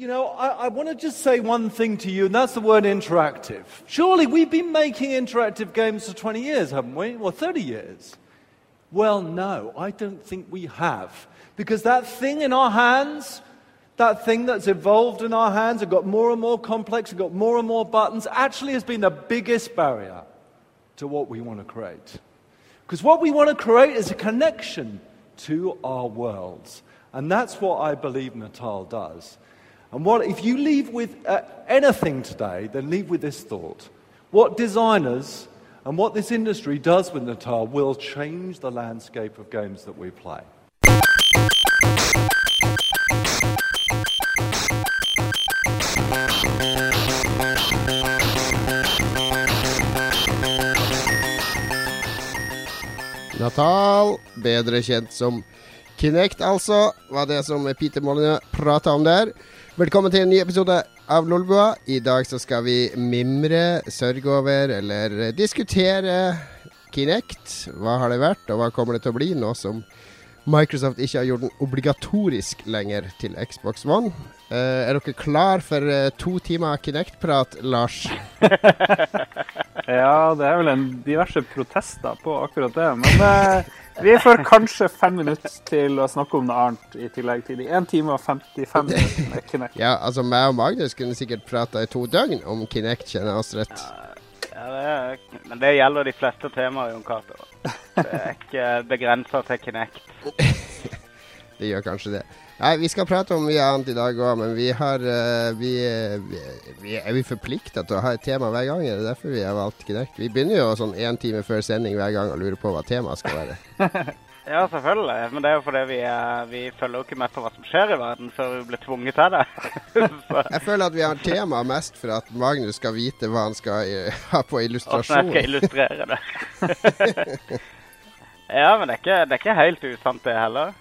You know, I, I want to just say one thing to you, and that's the word interactive. Surely we've been making interactive games for 20 years, haven't we? Or 30 years? Well, no, I don't think we have. Because that thing in our hands, that thing that's evolved in our hands, it got more and more complex, it got more and more buttons, actually has been the biggest barrier to what we want to create. Because what we want to create is a connection to our worlds. And that's what I believe Natal does. And what, if you leave with uh, anything today, then leave with this thought. What designers and what this industry does with Natal will change the landscape of games that we play. Natal, bedre kjent som Kinect, altså, var det som Peter Molyneux prata om der. Velkommen til en ny episode av Lolbua. I dag så skal vi mimre, sørge over eller diskutere Kinect. Hva har det vært, og hva kommer det til å bli nå som Microsoft ikke har gjort den obligatorisk lenger til Xbox One? Uh, er dere klar for uh, to timer Kinect-prat, Lars? ja, det er vel en diverse protester på akkurat det. Men eh, vi får kanskje fem minutter til å snakke om noe annet i tillegg til de 1 time og 55 minutter med Kinect. ja, altså meg og Magnus kunne sikkert prata i to døgn om Kinect, kjenner jeg oss rett. Ja, det er, men det gjelder de fleste temaer, Jon Cato. Det er ikke begrensa til Kinect. det gjør kanskje det. Nei, Vi skal prate om mye annet i dag òg, men vi har uh, vi, vi, vi, Er vi forplikta til å ha et tema hver gang? Er det derfor vi har valgt Kinect? Vi begynner jo sånn én time før sending hver gang og lurer på hva temaet skal være. ja, selvfølgelig. Men det er jo fordi vi, vi følger jo ikke med på hva som skjer i verden før vi blir tvunget til det. jeg føler at vi har tema mest for at Magnus skal vite hva han skal ha på illustrasjon. Åssen jeg skal illustrere det. ja, men det er, ikke, det er ikke helt usant, det heller.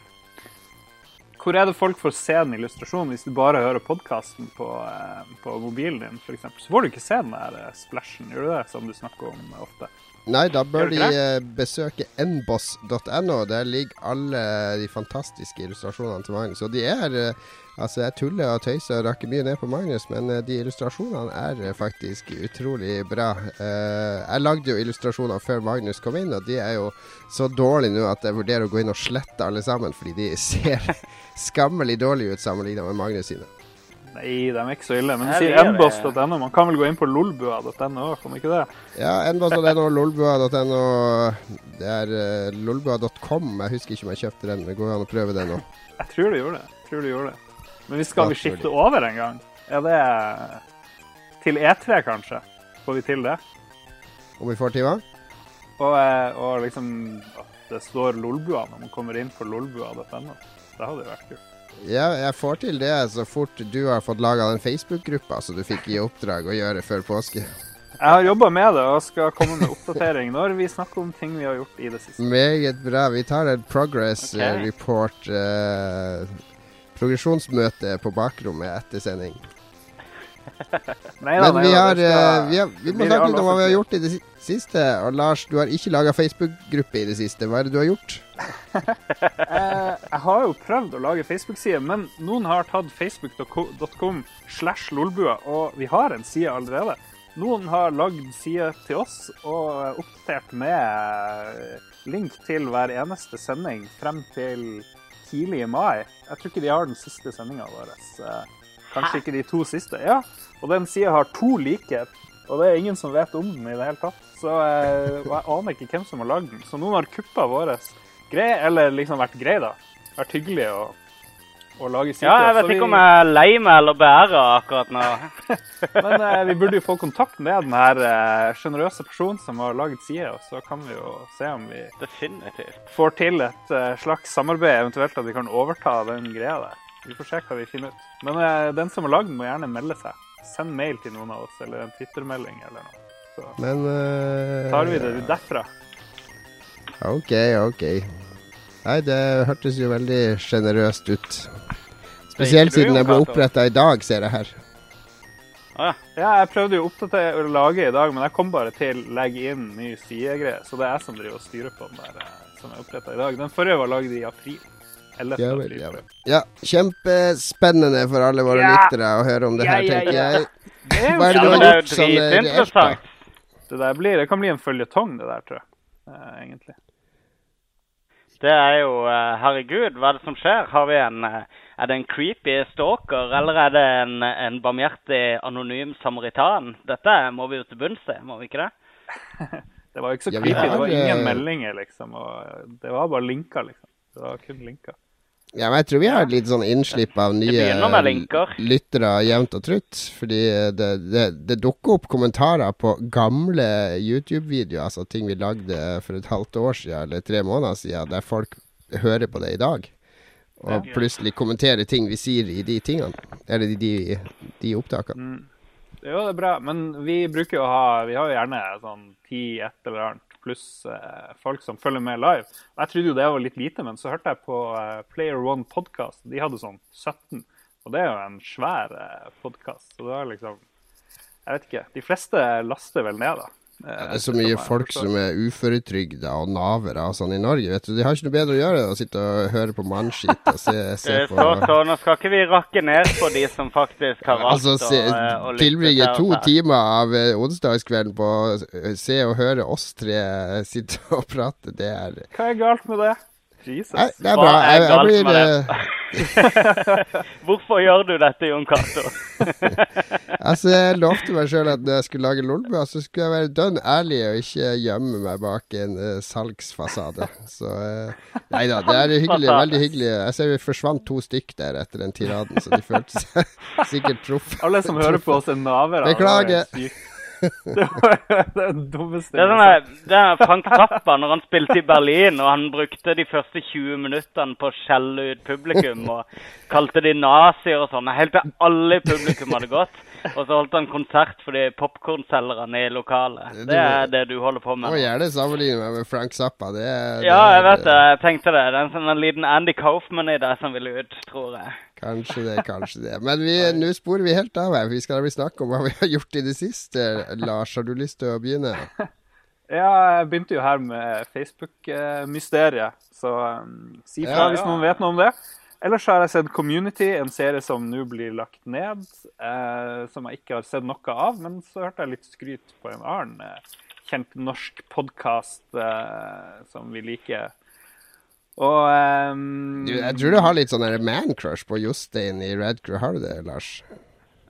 Hvor er det folk får se en illustrasjon hvis du bare hører podkasten på, eh, på, mobilen din, f.eks.? Så får du ikke se den der eh, splashen, gjør du det, som du snakker om ofte? Nei, da bør de eh, besøke nboss.no. Der ligger alle de fantastiske illustrasjonene til Magnus. Og de er Altså, jeg tuller og tøyser og rakker mye ned på Magnus, men de illustrasjonene er faktisk utrolig bra. Jeg lagde jo illustrasjoner før Magnus kom inn, og de er jo så dårlige nå at jeg vurderer å gå inn og slette alle sammen, fordi de ser skammelig dårlige ut sammenlignet med Magnus sine. Nei, de er ikke så ille. Men du sier nboss.no. Man kan vel gå inn på lolbua.no òg, kan ikke det? Ja, nboss.no, lolbua.no. Det er uh, lolbua.com. Jeg husker ikke om jeg kjøpte den. Det går an å prøve det nå. Jeg tror du gjorde det. Jeg tror du gjorde det. Men vi skal vi skifte over en gang? Er det til E3, kanskje? Får vi til det? Om vi får timer? Og, eh, og liksom at det står Lolbua når man kommer inn på lolbua.no. Det hadde jo vært kult. Ja, jeg får til det så fort du har fått laga den Facebook-gruppa som du fikk i oppdrag å gjøre før påske. Jeg har jobba med det og skal komme med oppdatering når vi snakker om ting vi har gjort i det siste. Meget bra. Vi tar et progress okay. Eh, report, uh, progresjonsmøte på bakrommet etter sending. nei, da, Men vi, har, skal... vi, har, vi må snakke litt om hva vi har gjort i det siste. Og Lars, du har ikke laga Facebook-gruppe i det siste. Hva er det du har gjort? Eh, jeg har jo prøvd å lage Facebook-side, men noen har tatt facebook.com slash lolbua, og vi har en side allerede. Noen har lagd side til oss og oppdatert med link til hver eneste sending frem til tidlig i mai. Jeg tror ikke de har den siste sendinga vår. Kanskje ikke de to siste. Ja, og den sida har to liker, og det er ingen som vet om den i det hele tatt. Så eh, jeg aner ikke hvem som har lagd den. Så noen har kuppa vår greie, eller liksom vært grei, da. Vært hyggelig å, å lage sider. Ja, jeg vet ikke vi... om jeg er lei meg eller bærer akkurat nå. Men eh, vi burde jo få kontakt med den her eh, sjenerøse personen som har laget side, og så kan vi jo se om vi Definitivt. får til et eh, slags samarbeid, eventuelt at vi kan overta den greia der. Vi får se hva vi finner ut. Men eh, den som har lagd den, må gjerne melde seg. Send mail til noen av oss, eller en Twitter-melding eller noe. Så Men uh, tar vi det derfra. OK, OK. Nei, det hørtes jo veldig sjenerøst ut. Spesielt siden jeg ble oppretta i dag, ser jeg her. Ah, ja, jeg prøvde jo å lage i dag, men jeg kom bare til å legge inn ny sidegreie. Så det er jeg som driver og styrer på den der som er oppretta i dag. Den forrige var lagd i april. Ja vel, ja vel. Ja, kjempespennende for alle våre Ja. lyttere å høre om det her, Ja, ja, tenker jeg. Hva er det du har gjort sånn eh, reelt. Det, der blir, det kan bli en føljetong, det der, tror jeg. Uh, egentlig. Det er jo eh, Herregud, hva er det som skjer? Har vi en eh, Er det en creepy stalker, eller er det en, en barmhjertig anonym samaritan? Dette må vi jo til bunns i, må vi ikke det? Det var jo ikke så Ja, har... creepy. Det var ingen eh, meldinger, liksom. Og det var bare linker, liksom. Det var kun linker. Ja, men jeg tror vi har et litt sånn innslipp av nye lyttere jevnt og trutt. Fordi det, det, det dukker opp kommentarer på gamle YouTube-videoer, altså ting vi lagde for et halvt år siden eller tre måneder siden, der folk hører på det i dag. Og plutselig kommenterer ting vi sier i de tingene. Eller i de, de opptakene. Mm. Jo, det er bra. Men vi bruker jo å ha Vi har jo gjerne sånn ti et eller annet pluss eh, folk som følger med live. Og Jeg trodde jo det var litt lite, men så hørte jeg på eh, Player One Podcast. De hadde sånn 17. Og det er jo en svær eh, podkast. Så det var liksom Jeg vet ikke. De fleste laster vel ned, da. Eh, Ja, det er så mye folk som er uføretrygda og navere og sånn i Norge. vet du. De har ikke noe bedre å gjøre enn å sitte og høre på mannskitt og se, se på Så, så, Nå skal ikke vi rakke ned på de som faktisk har valgt Altså, se, å, eh, å tilbringe to timer av eh, onsdagskvelden på å eh, se og høre oss tre eh, sitte og prate, det er Hva er galt med det? Jesus. Nei, det er Hva bra. er Jeg, jeg galt blir med det? Hvorfor gjør du dette, Jon Cato? Altså, jeg lovte meg sjøl at når jeg skulle lage Lolbua, så skulle jeg være dønn ærlig og ikke gjemme meg bak en uh, salgsfasade. Så uh, Nei da, det er hyggelig. Veldig hyggelig. Jeg ser vi forsvant to stykk der etter den tiraden, så de følte seg sikkert truffet. Alle som hører på oss, er navere. Beklager. Det var er dummeste Det er sånn der- er Frank Zappa når han spilte i Berlin, og han brukte de første 20 minuttene på å skjelle ut publikum og kalte de nazier og sånn. Helt til alle i publikum hadde gått. Og så holdt han konsert for de popkornselgerne i lokalet. Det er det du holder på med. Må nå. gjerne sammenligne meg med Frank Zappa. Det er, Ja, det er- jeg vet det. Jeg tenkte det. Det er en sånn liten Andy Kaufman i deg som vil ut, tror jeg. Kanskje det, kanskje det. Men nå sporer vi helt av her. Vi skal nemlig snakke om hva vi har gjort i det siste. Lars, har du lyst til å begynne? Ja, jeg begynte jo her med Facebook-mysteriet, så um, si fra Ja, hvis noen vet noe om det. Ellers har jeg sett Community, en serie som nå blir lagt ned, eh, som jeg ikke har sett noe av. Men så hørte jeg litt skryt på en annen eh, kjent norsk podkast eh, som vi liker. Og ehm, Du, jeg tror du har litt sånn man-crush på Jostein i Red Crew. Har du det, Lars?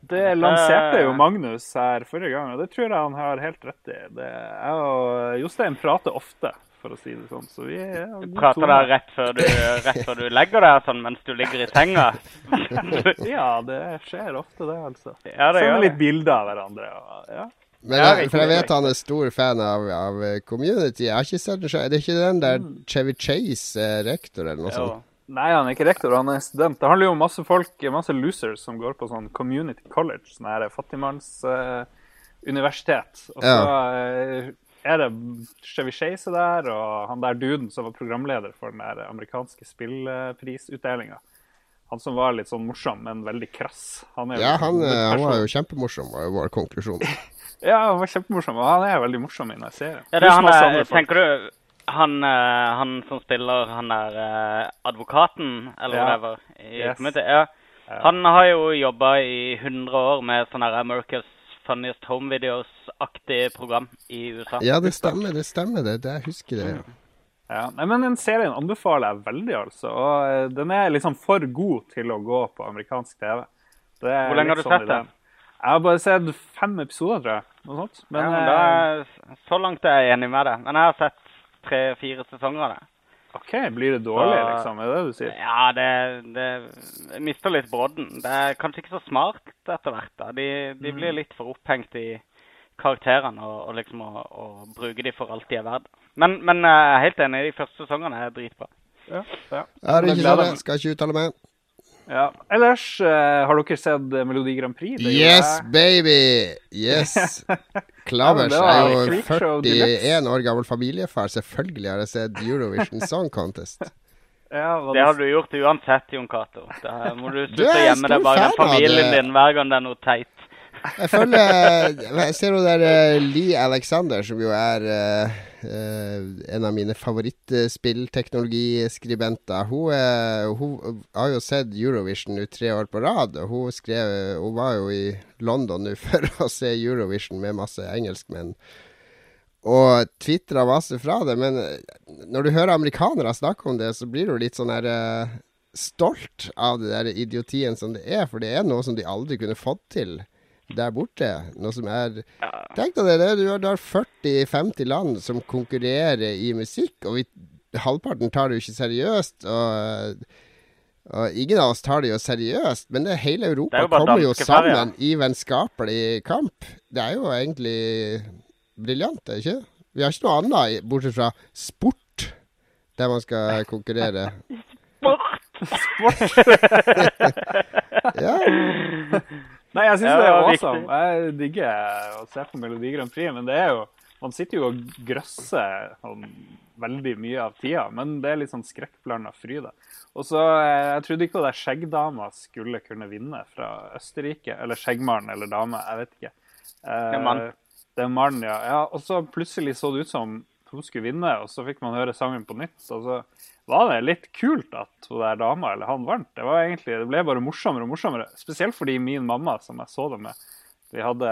Det lanserte jo Eh. Magnus her forrige gang, og det tror jeg han har helt rett i. Det, jeg og Jostein prater ofte, for å si det sånn. Så vi er Du god prater tone. der rett før du, rett før du legger deg sånn mens du ligger i senga. Ja, det skjer ofte, det, altså. Ja, det Sender litt bilder av hverandre. Og, ja. Men jeg, for jeg vet han er stor fan av, av eh, Community. Jeg har ikke sett den. Er det ikke den der Mm. Chevy Chase er rektor, eller noe Jo. sånt? Nei, han er ikke rektor, han er student. Det handler jo om masse folk, masse losers som går på sånn community college, sånn her fattigmannsuniversitet. og så eh, er det Chevy Chase der, og han der duden som var programleder for den der amerikanske spillprisutdelinga. Han som var litt sånn morsom, men veldig krass. Han er Ja, han, eh, han var jo kjempemorsom, var jo vår konklusjon. Ja, han var kjempemorsom, og han er veldig morsom i denne serien. Ja, det er han er, tenker du han, eh, han som spiller han er eh, advokaten, eller Ja. whatever, i Yes. Community? Ja. Ja. Han har jo jobba i 100 år med sånn her America's Funniest Home Videos-aktig program i USA. Ja, det stemmer, det stemmer. det, det Jeg husker det. ja. Ja, nei, men Den serien anbefaler jeg veldig, altså. Og eh, den er liksom for god til å gå på amerikansk TV. Det er Hvor lenge har du sånn sett den? Jeg har bare sett fem episoder, tror jeg. Noe sånt. Men, ja, men eh, da er, så langt er jeg enig med deg. Men jeg har sett tre-fire sesonger av det. OK, blir det dårlig, Så- liksom? Er det det du sier? Ja, det, det jeg mister litt brodden. Det er kanskje ikke så smart etter hvert. da. De, de Mm. blir litt for opphengt i karakterene og, og liksom å, å bruke de for alt de er verdt. Men, men jeg er helt enig, de første sesongene er dritbra. Ja. ja. Er Det ikke sånn, jeg skal ikke uttale meg. ja. Ellers, uh, har dere sett eh, Melodi Grand Prix? Det Yes, jeg. baby! Yes! Klavers er jo 41 år gammel familiefar. Selvfølgelig har jeg sett Eurovision Song Contest. Ja, Det har du gjort uansett, Jon Cato. Da må du slutte å gjemme deg bak familien din hver gang det er noe teit. Jeg følger Jeg ser jo der uh, Lee Alexander, som jo er uh, uh, en av mine favorittspillteknologiskribenter. Hun, hun, har jo sett Eurovision nå tre år på rad. Og hun skrev Hun var jo i London nå for å se Eurovision med masse engelskmenn. Og tvitra masse fra det. Men når du hører amerikanere snakke om det, så blir du litt sånn her stolt av det der idiotien som det er. For det er noe som de aldri kunne fått til der borte. Noe som er Tenk deg det, du har, har 40-50 land som konkurrerer i musikk, og vi, halvparten tar det jo ikke seriøst. Og, og, ingen av oss tar det jo seriøst, men det, hele Europa jo kommer jo sammen i vennskapelig kamp. Det er jo egentlig briljant, er det ikke? Vi har ikke noe annet bortsett fra sport, der man skal konkurrere. Sport! ja. Nei, jeg syns det er awesome. Jeg digger å se på Melodi Grand Prix, men det er jo Man sitter jo og grøsser sånn, veldig mye av tida, men det er litt sånn skrekkblanda fryd. Og så, eh, Jeg trodde ikke at skjeggdama skulle kunne vinne fra Østerrike. Eller skjeggmaren eller dame, jeg vet ikke. Eh, det er mann. Det er mann, ja. ja. Og så plutselig så det ut som hun skulle vinne, og så fikk man høre sangen på nytt. og så var det litt kult at hun der dama eller han vant. Det, egentlig, det ble bare morsommere og morsommere. Spesielt fordi min mamma, som jeg så det med, vi hadde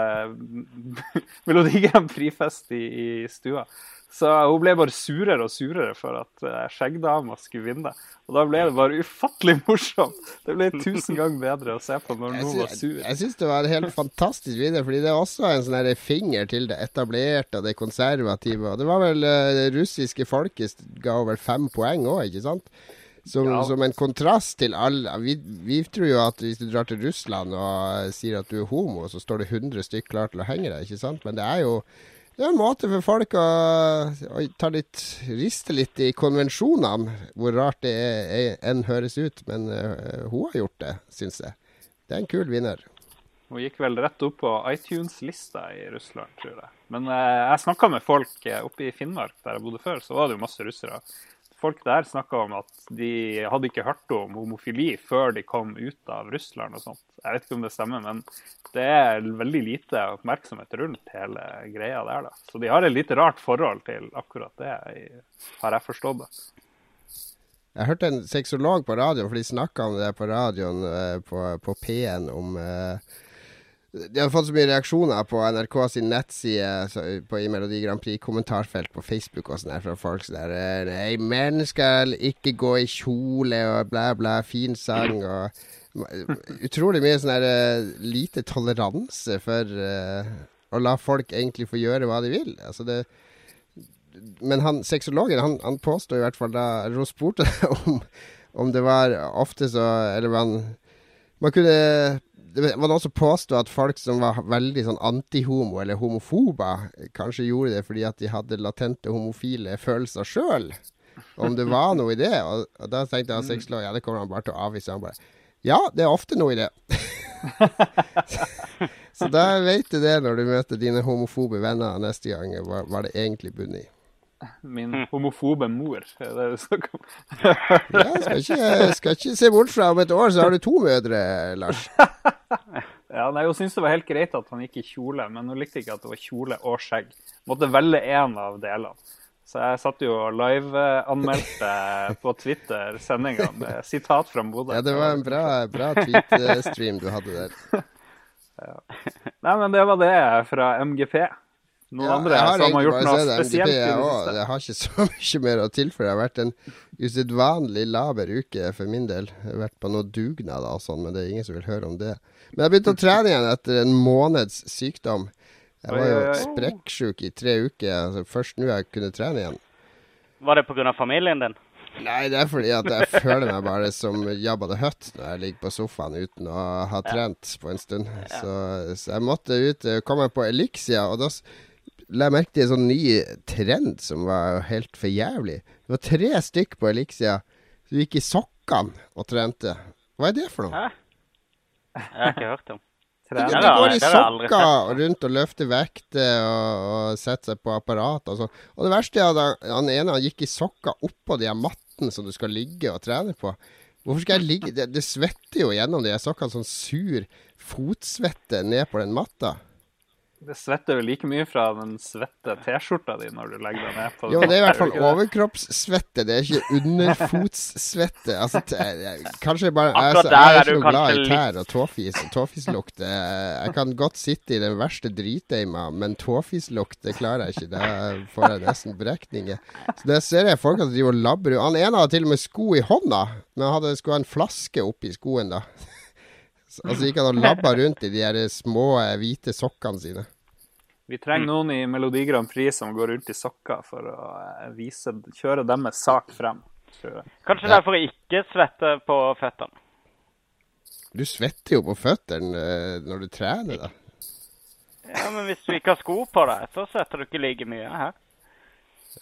Melodi Grand Prix-fest i, i stua. Så hun ble bare surere og surere for at uh, skjeggdama skulle vinne. Og da ble det bare ufattelig morsomt. Det ble tusen ganger bedre å se på når hun var sur. Jeg syns det var en helt fantastisk video, fordi det er også en sånn finger til det etablerte og det konservative. Og det var vel det russiske folket ga over fem poeng òg, ikke sant? Som, ja. som, en kontrast til alle vi, vi, tror jo at hvis du drar til Russland og sier at du er homo, så står det 100 stykk klar til å henge deg, ikke sant? Men det er jo det er en måte for folk å, å ta litt, riste litt i konvensjonene, hvor rart det enn høres ut. Men uh, hun har gjort det, syns jeg. Det er en kul vinner. Hun gikk vel rett opp på iTunes-lista i Russland, tror jeg. Men uh, jeg snakka med folk eh, oppe i Finnmark, der jeg bodde før, så var det jo masse russere folk der snakka om at de hadde ikke hørt om homofili før de kom ut av Russland og sånt. Jeg vet ikke om det stemmer, men det er veldig lite oppmerksomhet rundt hele greia der. da. Så de har et litt rart forhold til akkurat det, har jeg forstått det. Jeg hørte en sexolog på radioen, for de snakka om det på radioen eh, på, på P1 om uh, de har fått så mye reaksjoner på NRK sin nettside på, i Melodi Grand Prix-kommentarfelt på Facebook og sånn fra folk som der eh, Nei, menn skal ikke gå i kjole og bla, bla, fin sang og Utrolig mye sånn der uh, lite toleranse for uh, å la folk egentlig få gjøre hva de vil. Altså det Men han sexologen, han, han påstår i hvert fall da Ro spurte om, om det var ofte så Eller man man kunne det var noen som påstod at folk som var veldig sånn antihomo eller homofober, kanskje gjorde det fordi at de hadde latente homofile følelser sjøl. Om det var noe i det. Og, og da tenkte jeg at sexolog ja, det kommer han bare til å avvise. Han bare Ja, det er ofte noe i det. så da vet du det når du møter dine homofobe venner neste gang, hva, hva det egentlig bunner i. Min homofobe mor, er det du snakker om? ja, skal ikke, skal ikke se bort fra om et år så har du to mødre, Lars. ja, nei, Hun syntes det var helt greit at han gikk i kjole, men hun likte ikke at det var kjole og skjegg. Måtte velge én av delene. Så jeg satt jo og liveanmeldte på Twitter sendinga med sitat fra Bodø. Ja, det var en bra, bra tweet-stream du hadde der. ja. Nei, men det var det fra MGP. Noen ja, andre som har gjort noe spesielt. MGP, jeg, jeg har ikke så mye mer å tilføye. Det har vært en usedvanlig laber uke for min del. Jeg har vært på noen dugnader og sånn, men det er ingen som vil høre om det. Men jeg har begynt å trene igjen etter en måneds sykdom. Jeg var jo sprekksjuk i tre uker. Altså, først nå jeg kunne trene igjen. Var det pga. familien din? Nei, det er fordi at jeg føler meg bare som Jabba the Hutt når jeg ligger på sofaen uten å ha trent på en stund. Så, så jeg måtte ut, komme på Elixia, og da la jeg merke til en sånn ny trend som var helt for jævlig. Det var tre stykk på Elixia som gikk i sokkene og trente. Hva er det for noe? Hæ? Jeg har ikke hørt om. De, de går i sokker rundt og løfter vekter og, og setter seg på apparat og sånn. Og det verste er at han ene han gikk i sokker oppå de mattene som du skal ligge og trene på. Hvorfor skal jeg ligge Det, det svetter jo gjennom de sokkene, sånn sur fotsvette ned på den matta. Det svetter jo like mye fra den svette T-skjorta di når du legger deg ned på Jo, det er i hvert fall overkroppssvette, det er ikke underfotssvette. Altså, kanskje bare Jeg, er så- jeg er ikke noe glad i tær og tåfis og tåfislukt. Jeg kan godt sitte i den verste driteima, men tåfislukt, det klarer jeg ikke. Da får jeg nesten brekninger. Så det ser jeg folk som driver og labber. Han ene hadde til og med sko i hånda, men han hadde, skulle ha en flaske oppi skoen da. Så- Altså gikk han og labba rundt i de her små eh, hvite sokkene sine. Vi trenger noen i Melodi Grand Prix som går rundt i sokker for å eh, vise, kjøre deres sak frem. Tror jeg. Kanskje derfor jeg ikke svette på føttene. Du svetter jo på føttene eh, når du trener, da. Ja, Men hvis du ikke har sko på deg, så svetter du ikke like mye her.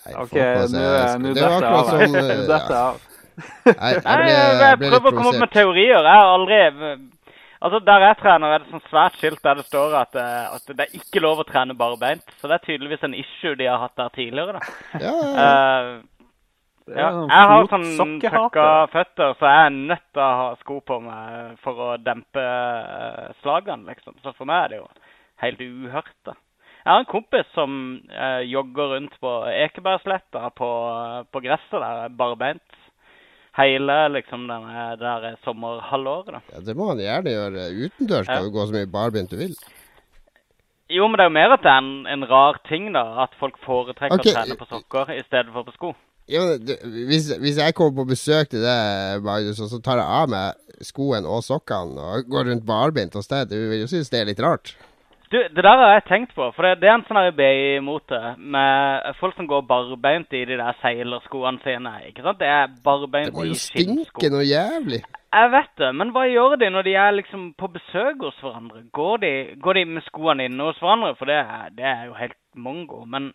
Nei, OK, nå er- detter jeg av. Nei, jeg ble, jeg, jeg prøver å komme opp med teorier. Jeg har aldri Altså, Der jeg trener, er det sånn svært skilt der det står at, eh, at det er ikke lov å trene barbeint. Så det er tydeligvis en issue de har hatt der tidligere. da. Ja, ja, ja. Eh, ja, jeg har sånn tøkka trøkka føtter, så jeg er nødt til å ha sko på meg for å dempe eh, slagene, liksom. Så for meg er det jo helt uhørt. da. Jeg har en kompis som uh, jogger rundt på Ekebergsletta på, på gresset der, barbeint. Hele liksom denne der sommerhalvåret. da. ja, det må han gjerne gjøre. Utendørs kan Ja. du gå så mye barbeint du vil. Jo, men det er jo mer at det er en, en rar ting, da. At folk foretrekker okay. å trene på sokker i stedet for på sko. Ja, men du, hvis, hvis jeg kommer på besøk til deg, Magnus, og så tar jeg av meg skoen og sokkene og går rundt barbeint hos deg, du vil jo synes det er litt rart? Du, Det der har jeg tenkt på. For det, det er en sånn her BI-mote med folk som går barbeint i de der seilerskoene sine. ikke sant? Det er barbeint Det barbeint må i jo skinnsko. stinke noe jævlig. Jeg vet det, men hva gjør de når de er liksom på besøk hos hverandre? Går de, går de med skoene inne hos hverandre? For det, er- det er jo helt mongo. Men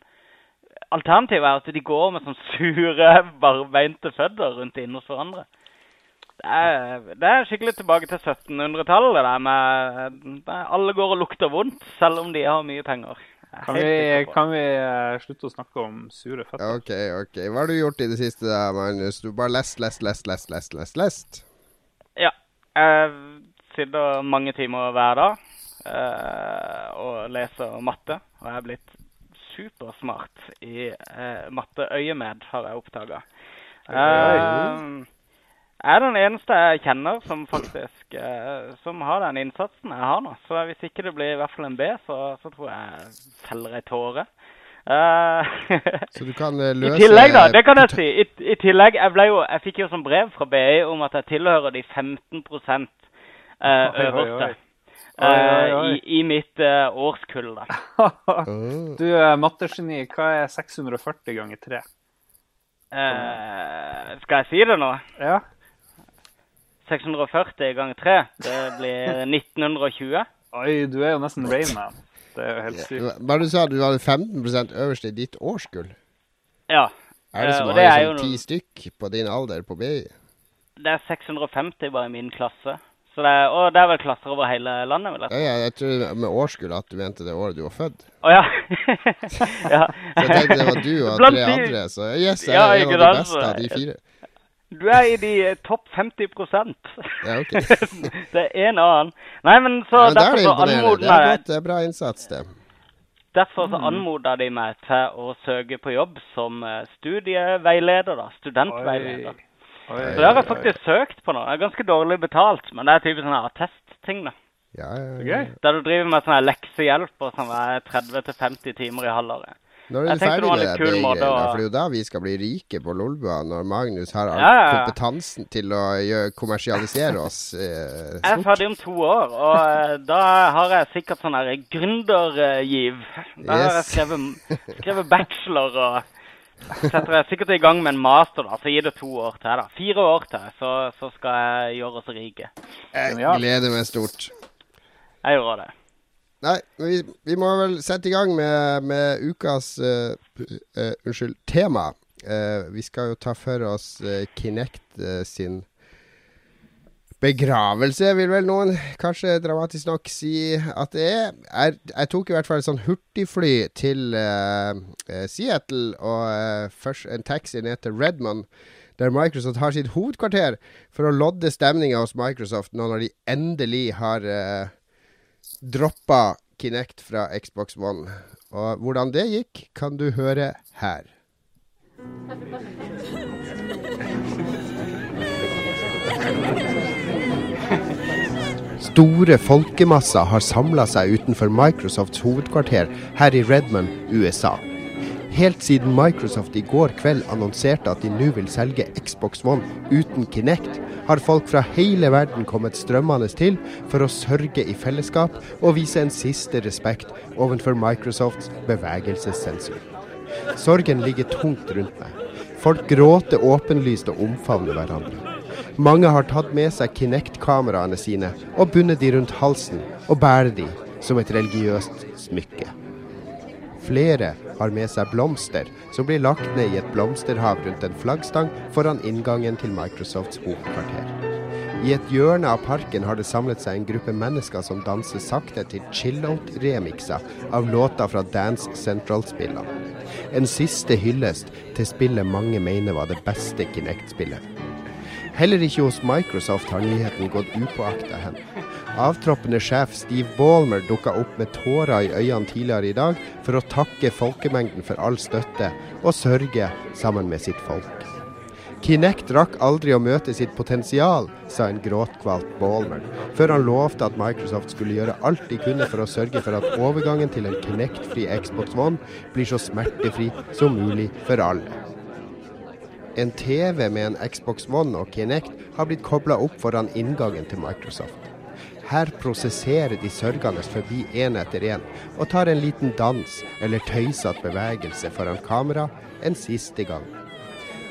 alternativet er at de går med sånn sure, barbeinte føtter rundt inne hos hverandre. Det er, det er skikkelig tilbake til 1700-tallet, det der med der alle går og lukter vondt, selv om de har mye penger. Er Kan vi, kan vi eh, slutte å snakke om sure føtter? Ok, ok. Hva har du gjort i det siste, da, Magnus? Du bare lest, lest, lest, lest, lest, lest, lest. Ja. Jeg sitter mange timer hver dag eh, og leser matte. Og jeg er blitt supersmart i uh, matteøyemed, har jeg oppdaga. Jeg er den eneste jeg kjenner som faktisk eh, som har den innsatsen jeg har nå. Så hvis ikke det blir i hvert fall en B, så, så tror jeg jeg feller ei tåre. Eh, Så du kan løse I tillegg, da. Det kan jeg si. I, i tillegg, jeg, ble jo, jeg fikk jo sånn brev fra BI om at jeg tilhører de 15 eh, øverste. oi. Oi, oi, eh. I, I mitt eh, årskull, da. Du er mattegeni. Hva er 640 ganger 3? Eh, skal jeg si det nå? Ja. 640 ganger 3, det blir 1920. Oi, du er jo nesten Rainman. Det er jo helt sykt. Bare du sa du hadde 15% øverst i ditt årskull. Ja. Er det som uh, og det jo ti noe- stykk på din alder på BI? Det er 650 bare i min klasse. Så det er, og det er vel klasser over hele landet, vil jeg Ja, ja, jeg tror med årskull at du mente det året du var født. Å ja. ja. Så jeg tenkte det var du og Blant tre andre, så yes, jeg Ja, er en ikke av de beste av de fire. Du er i de eh, topp 50 Ja, ok. Det er en annen. Nei, men så Ja, er derfor så imponerende. anmoder Det er det er bra innsats, det. Derfor så anmoda de meg til å søke på jobb som eh, studieveileder, da. Studentveileder. Oi, Så det har jeg faktisk søkt på nå. Det er ganske dårlig betalt, men det er typisk sånn her attestting, da. Ja, ja, ja. Der du driver med sånn leksehjelp og sånn 30-50 timer i halvåret. Når er du ferdig med det kul måte å- For det er jo da vi skal bli rike på Lolbua, når Magnus har all Ja, ja, ja. kompetansen til å gjøre, kommersialisere oss eh, Jeg er ferdig om to år, og eh, da har jeg sikkert sånn her gründergiv. Da har jeg skrevet, skrevet bachelor og setter jeg sikkert i gang med en master, da. Så gir det to år til, da. Fire år til, så, så skal jeg gjøre oss rike. Jeg gleder meg stort. Jeg gjør det. Nei, vi, vi må vel sette i gang med, med ukas uh, eh, Unnskyld, tema. Uh, vi skal jo ta for oss Kinect sin begravelse, vil vel noen kanskje dramatisk nok si at det er. Jeg, jeg tok i hvert fall et sånn hurtigfly til Seattle, og først en taxi ned til Redmond. der Microsoft har sitt hovedkvarter for å lodde stemninga hos Microsoft nå når de endelig har uh, droppa Kinect fra Xbox One. Og hvordan det gikk, kan du høre her. Store folkemasser har samla seg utenfor Microsofts hovedkvarter her i Redmond, USA. Helt siden Microsoft i går kveld annonserte at de nå vil selge Xbox One uten Kinect, har folk fra hele verden kommet strømmende til for å sørge i fellesskap og vise en siste respekt overfor Microsofts bevegelsessensur. Sorgen ligger tungt rundt meg. Folk gråter åpenlyst og omfavner hverandre. Mange har tatt med seg Kinect-kameraene sine og bundet de rundt halsen og bærer de som et religiøst smykke. Flere har med seg blomster som blir lagt ned i et blomsterhav rundt en flaggstang foran inngangen til Microsofts hovedkvarter. I et hjørne av parken har det samlet seg en gruppe mennesker som danser sakte til chill-out-remikser av låter fra Dance Central-spillene. En siste hyllest til spillet mange mener var det beste Kinect-spillet. Heller ikke hos Microsoft har nyheten gått upåakta hen. Avtroppende sjef Steve Ballmer dukka opp med tårer i øynene tidligere i dag for å takke folkemengden for all støtte, og sørge sammen med sitt folk. Kinect rakk aldri å møte sitt potensial, sa en gråtkvalt Ballmer, før han lovte at Microsoft skulle gjøre alt de kunne for å sørge for at overgangen til en Kinect-fri Xbox One blir så smertefri som mulig for alle. En TV med en Xbox One og Kinect har blitt kobla opp foran inngangen til Microsoft. Her prosesserer de sørgende forbi én etter én og tar en liten dans eller tøysete bevegelse foran kamera en siste gang.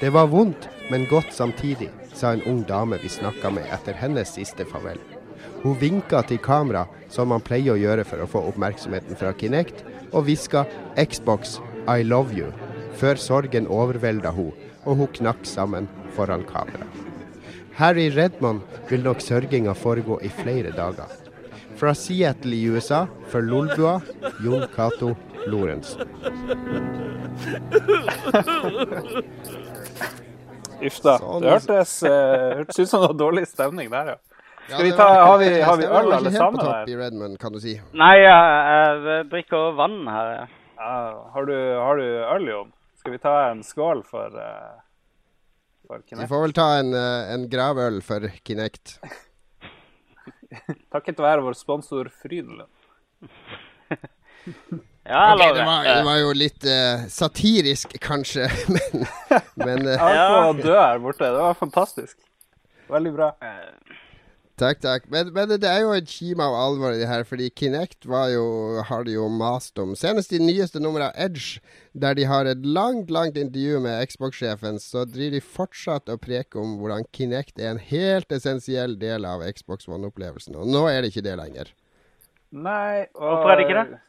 Det var vondt, men godt samtidig, sa en ung dame vi snakka med etter hennes siste farvel. Hun vinka til kamera, som man pleier å gjøre for å få oppmerksomheten fra Kinect, og hviska 'Xbox, I love you', før sorgen overvelda hun og hun knakk sammen foran kamera. Her i Redmond vil nok sørginga foregå i flere dager. Fra Seattle i USA, for Lolbua, Jon Cato Lorentzen. Uff da. Sånn. Det hørtes, uh, hørtes ut som noe dårlig stemning der, ja. Skal vi ta, har vi, har vi øl alle helt sammen på topp i Redmond, kan du si. Nei, jeg, drikker vann her. ja. Ja, har, du, har du øl, Jon? Skal vi ta en skål for, uh, for Vi Kinect? får vel ta en, eh, en gravøl for Kinect. Takket være vår sponsor Frydenlund. Ja, okay, det, var, det var jo litt uh, satirisk, kanskje, men, men eh, Jeg holdt på Ja. å dø her borte. Det var fantastisk. Veldig bra. Eh, Takk, takk. Men, men det er jo et kime av alvor i det her, fordi Kinect var jo, har de jo mast om. Senest i nyeste nummer av Edge, der de har et langt, langt intervju med Xbox-sjefen, så driver de fortsatt og preker om hvordan Kinect er en helt essensiell del av Xbox One-opplevelsen. Og nå er det ikke det lenger. Nei og, Hvorfor er det ikke det?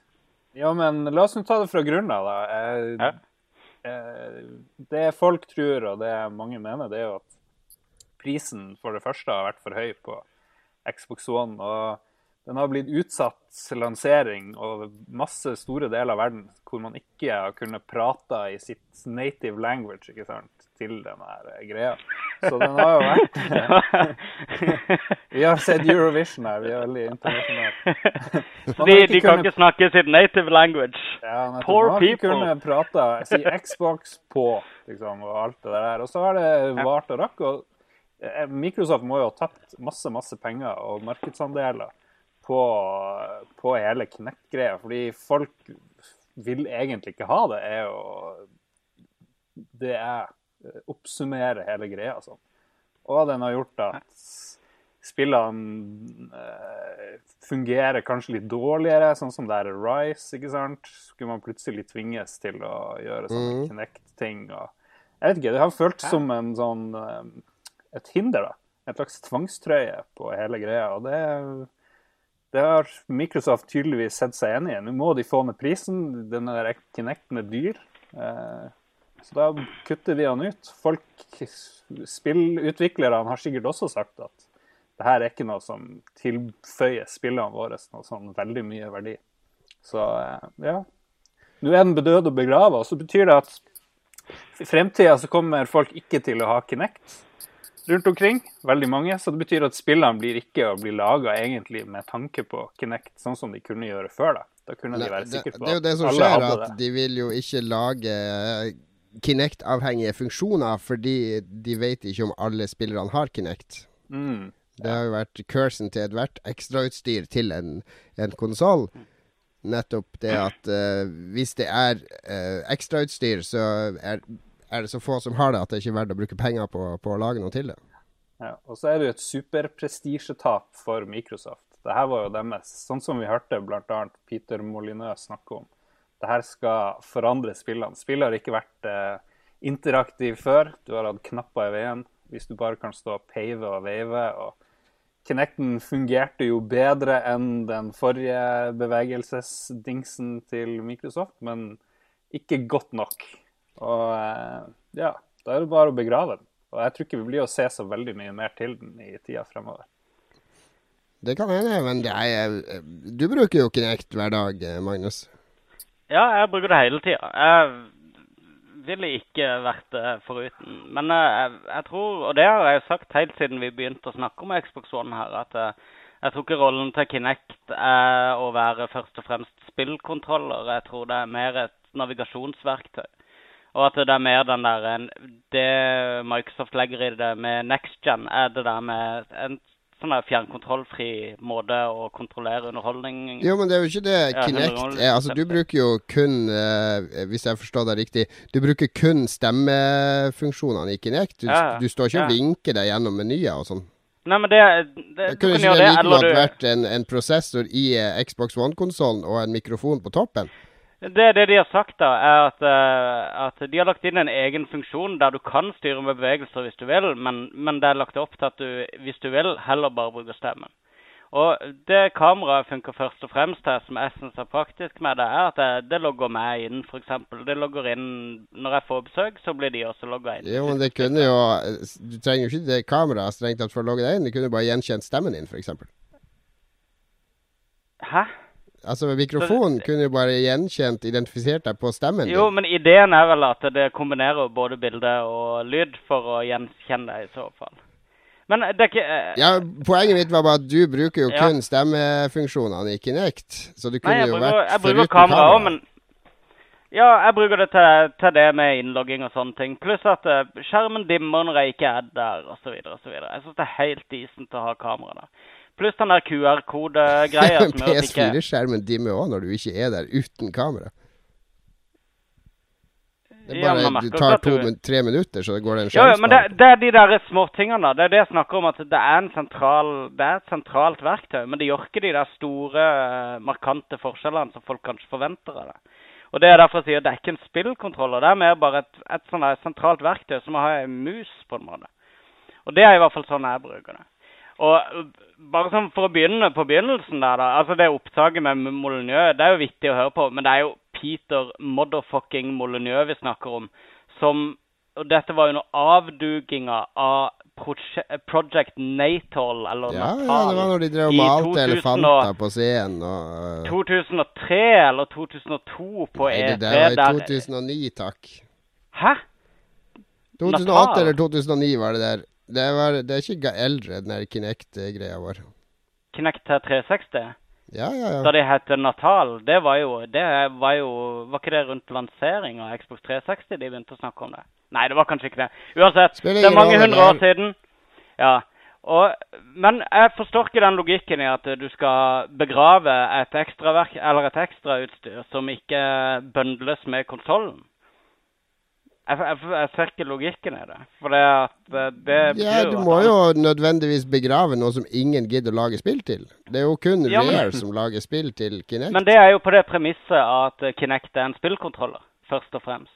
Ja, men la oss nå ta det fra grunnen av, da. Eh, Ja. eh, det folk tror, og det mange mener, det er jo at prisen for det første har vært for høy på Xbox One. Og den har blitt utsatt lansering over masse store deler av verden hvor man ikke har kunnet prate i sitt native language ikke sant, til den her greia. Så den har jo vært Vi har sett Eurovision her, vi er veldig internasjonale. de, de kan ikke snakke sitt native language. Ja, nettopp. Poor Man har ikke kunnet prate, si Xbox på, liksom, og alt det der. Og så har det vart og rakk. og Microsoft må jo ha tapt masse, masse penger og markedsandeler på, på hele Kinect-greia, fordi folk vil egentlig ikke ha det. er jo Det er oppsummerer oppsummere hele greia sånn. Og den har gjort at spillene eh, fungerer kanskje litt dårligere, sånn som det er Rise, ikke sant? Skulle man plutselig tvinges til å gjøre sånne Mhm. Kinect-ting. og Jeg vet ikke, det har føltes som en sånn eh, et hinder, da. En slags tvangstrøye på hele greia. og det det har Microsoft tydeligvis sett seg enig i. Nå må de få ned prisen. Den der Kinecten er dyr. Eh, så da kutter de han ut. Folk, Spillutviklerne har sikkert også sagt at det her er ikke noe som tilføyer spillene våre noe sånn veldig mye verdi. Så eh, ja. Nå er den bedød og begrava, og så betyr det at i fremtida så kommer folk ikke til å ha Kinect rundt omkring. Veldig mange. Så det betyr at spillene blir ikke å bli laga egentlig med tanke på Kinect, sånn som de kunne gjøre før. Da Da kunne de være det, sikre på det er jo det som skjer, at det. de vil jo ikke lage eh, Kinect-avhengige funksjoner, fordi de vet ikke om alle spillerne har Kinect. Mm. Det har jo vært cursen til ethvert ekstrautstyr til en, en konsoll. Nettopp det at uh, hvis det er uh, ekstrautstyr, så er, er det så få som har det, at det ikke er verdt å bruke penger på, på å lage noe til det. Ja, og så er det jo et superprestisjetap for Microsoft. Det her var jo deres, sånn som vi hørte bl.a. Peter Molyneux snakke om. Det her skal forandre spillene. Spillet har ikke vært eh, interaktiv før. Du har hatt knapper i veien hvis du bare kan stå og peive og veive. og Kinecten fungerte jo bedre enn den forrige bevegelsesdingsen til Microsoft, men ikke godt nok. Og eh, ja, da er det bare å begrave den. Og jeg tror ikke vi blir å se så veldig mye mer til den i tida fremover. Det kan hende, men det er, eh, du bruker jo Kinect hver dag, eh, Magnus. Ja, jeg bruker det hele tida. Jeg ville ikke vært det foruten. Men eh, jeg, jeg tror, og det har jeg jo sagt helt siden vi begynte å snakke om Xbox One her, at eh, jeg tror ikke rollen til Kinect er å være først og fremst spillkontroller. Jeg tror det er mer et navigasjonsverktøy. Og at det er mer den der Det Microsoft legger i det med next gen, er det der med en sånn der fjernkontrollfri måte å kontrollere underholdning Jo, men det er jo ikke det Kinect er. Altså, du bruker jo kun, eh, hvis jeg forstår deg riktig, du bruker kun stemmefunksjonene i Kinect. Du, Ja, du står ikke og Ja. vinker deg gjennom menyer og sånn. Nei, men det, det Du Kunne ikke det det, like godt vært en, en prosessor i eh, Xbox One-konsollen og en mikrofon på toppen? Det, det de har sagt, da, er at, eh, at de har lagt inn en egen funksjon der du kan styre med bevegelser hvis du vil, men, men det er lagt opp til at du, hvis du vil, heller bare bruker stemmen. Og det kameraet funker først og fremst til, som jeg syns er praktisk med det, er at det, det logger meg inn, f.eks. Det logger inn når jeg får besøk, så blir de også logga inn. Jo, men det kunne jo Du trenger jo ikke det kameraet strengt tatt for å logge deg inn. Du kunne bare gjenkjent stemmen din, f.eks. Hæ? Altså, mikrofonen kunne jo bare gjenkjent, identifisert deg på stemmen Jo, din. men ideen er vel at det kombinerer både bilde og lyd for å gjenkjenne deg i så fall. Men det er ikke eh, Ja, Poenget mitt var bare at du bruker jo Ja. kun stemmefunksjonene i Kinect. Så du kunne Nei, jeg jo bruker, vært jeg bruker kamera òg, men Ja, jeg bruker det til, til det med innlogging og sånne ting. Pluss at eh, skjermen dimmer når jeg ikke er der, osv. osv. Jeg syns det er helt decent å ha kamera der. Pluss den der QR-kodegreia som gjør at ikke PS4-skjermen dimmer òg når du ikke er der uten kamera. Det er Ja, bare, du tar to, du- tre minutter, så går det en sjanse. Ja, ja, men det, det er de der småtingene. Det er det jeg snakker om, at det er, en sentral, det er et sentralt verktøy. Men det gjør ikke de der store, eh, markante forskjellene som folk kanskje forventer av det. Og det er derfor jeg sier det er ikke en spillkontroller. Det er mer bare et, et sånn sentralt verktøy som å ha en mus, på en måte. Og det er i hvert fall sånn jeg bruker det. Og øh, bare sånn for å begynne på begynnelsen der, da. Altså det opptaket med Molyneux, det er jo vittig å høre på, men det er jo Peter motherfucking Molyneux vi snakker om, som Og dette var jo noe avduginga av Proje Project Natal, eller Ja, Natal. ja, det var når de drev og malte elefanter på scenen og øh, 2003 eller 2002 på Nei, det E3 der var i 2009, takk. Hæ? 2008 Natal? eller 2009 var det der. Det, var, det er ikke eldre, den Kinect-greia vår. Kinect til 360? Ja, ja, ja. Da de het Natal, det var jo Det var jo Var ikke det rundt lansering av Xbox 360 de begynte å snakke om det? Nei, det var kanskje ikke det. Uansett, det er mange hundre år siden. Ja. Og, men jeg forstår ikke den logikken i at du skal begrave et ekstraverk eller et ekstrautstyr som ikke bøndles med konsollen. Jeg, jeg, jeg ser ikke logikken i det. For det at det, det Ja, du må jo nødvendigvis begrave noe som ingen gidder å lage spill til. Det er jo kun Ja, men- Rare som lager spill til Kinect. Men det er jo på det premisset at eh, Kinect er en spillkontroller, først og fremst.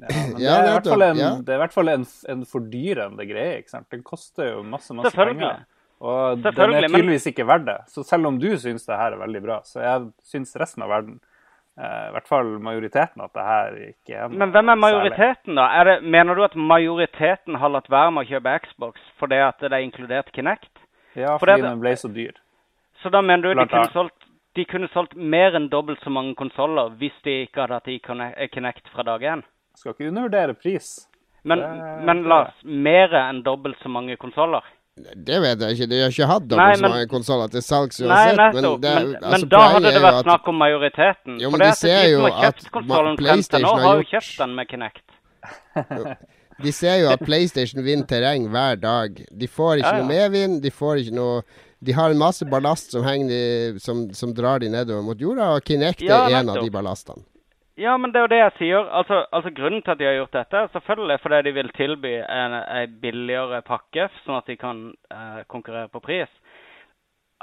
Ja, men Ja, det, er i hvert fall en, ja. det er i hvert fall en, en fordyrende greie. ikke sant? Den koster jo masse masse penger. Og den er er men- tydeligvis ikke verdt det. Så selv om du syns det her er veldig bra, så jeg syns resten av verden, eh, i hvert fall majoriteten, at det her ikke er Men hvem er majoriteten, da? Det, mener du at majoriteten har latt være med å kjøpe Xbox fordi at det er inkludert Kinect? Ja, fordi, fordi det- den ble så dyr. Så da mener du de kunne solgt de kunne solgt mer enn dobbelt så mange konsoller hvis de ikke hadde hatt i Kinect fra dag én? Skal ikke undervurdere pris. Men, Det- men Lars, mer enn dobbelt så mange konsoller? Det vet jeg ikke. De har ikke hatt dobbelt så mange konsoller til salgs Nei, nettopp. Men, det, Men, men, altså, da hadde det vært at- snakk om majoriteten. Jo, men de ser jo at PlayStation har har jo kjøpt den med Kinect. De ser jo at PlayStation vinner terreng hver dag. De får ikke Ja, ja. noe medvind. De får ikke noe De har en masse ballast som, de, som, som drar de nedover mot jorda, og Kinect Ja, er en av de ballastene. Ja, men det er jo det jeg sier. Altså, altså Grunnen til at de har gjort dette, selvfølgelig fordi de vil tilby en, en billigere pakke, sånn at de kan eh, konkurrere på pris.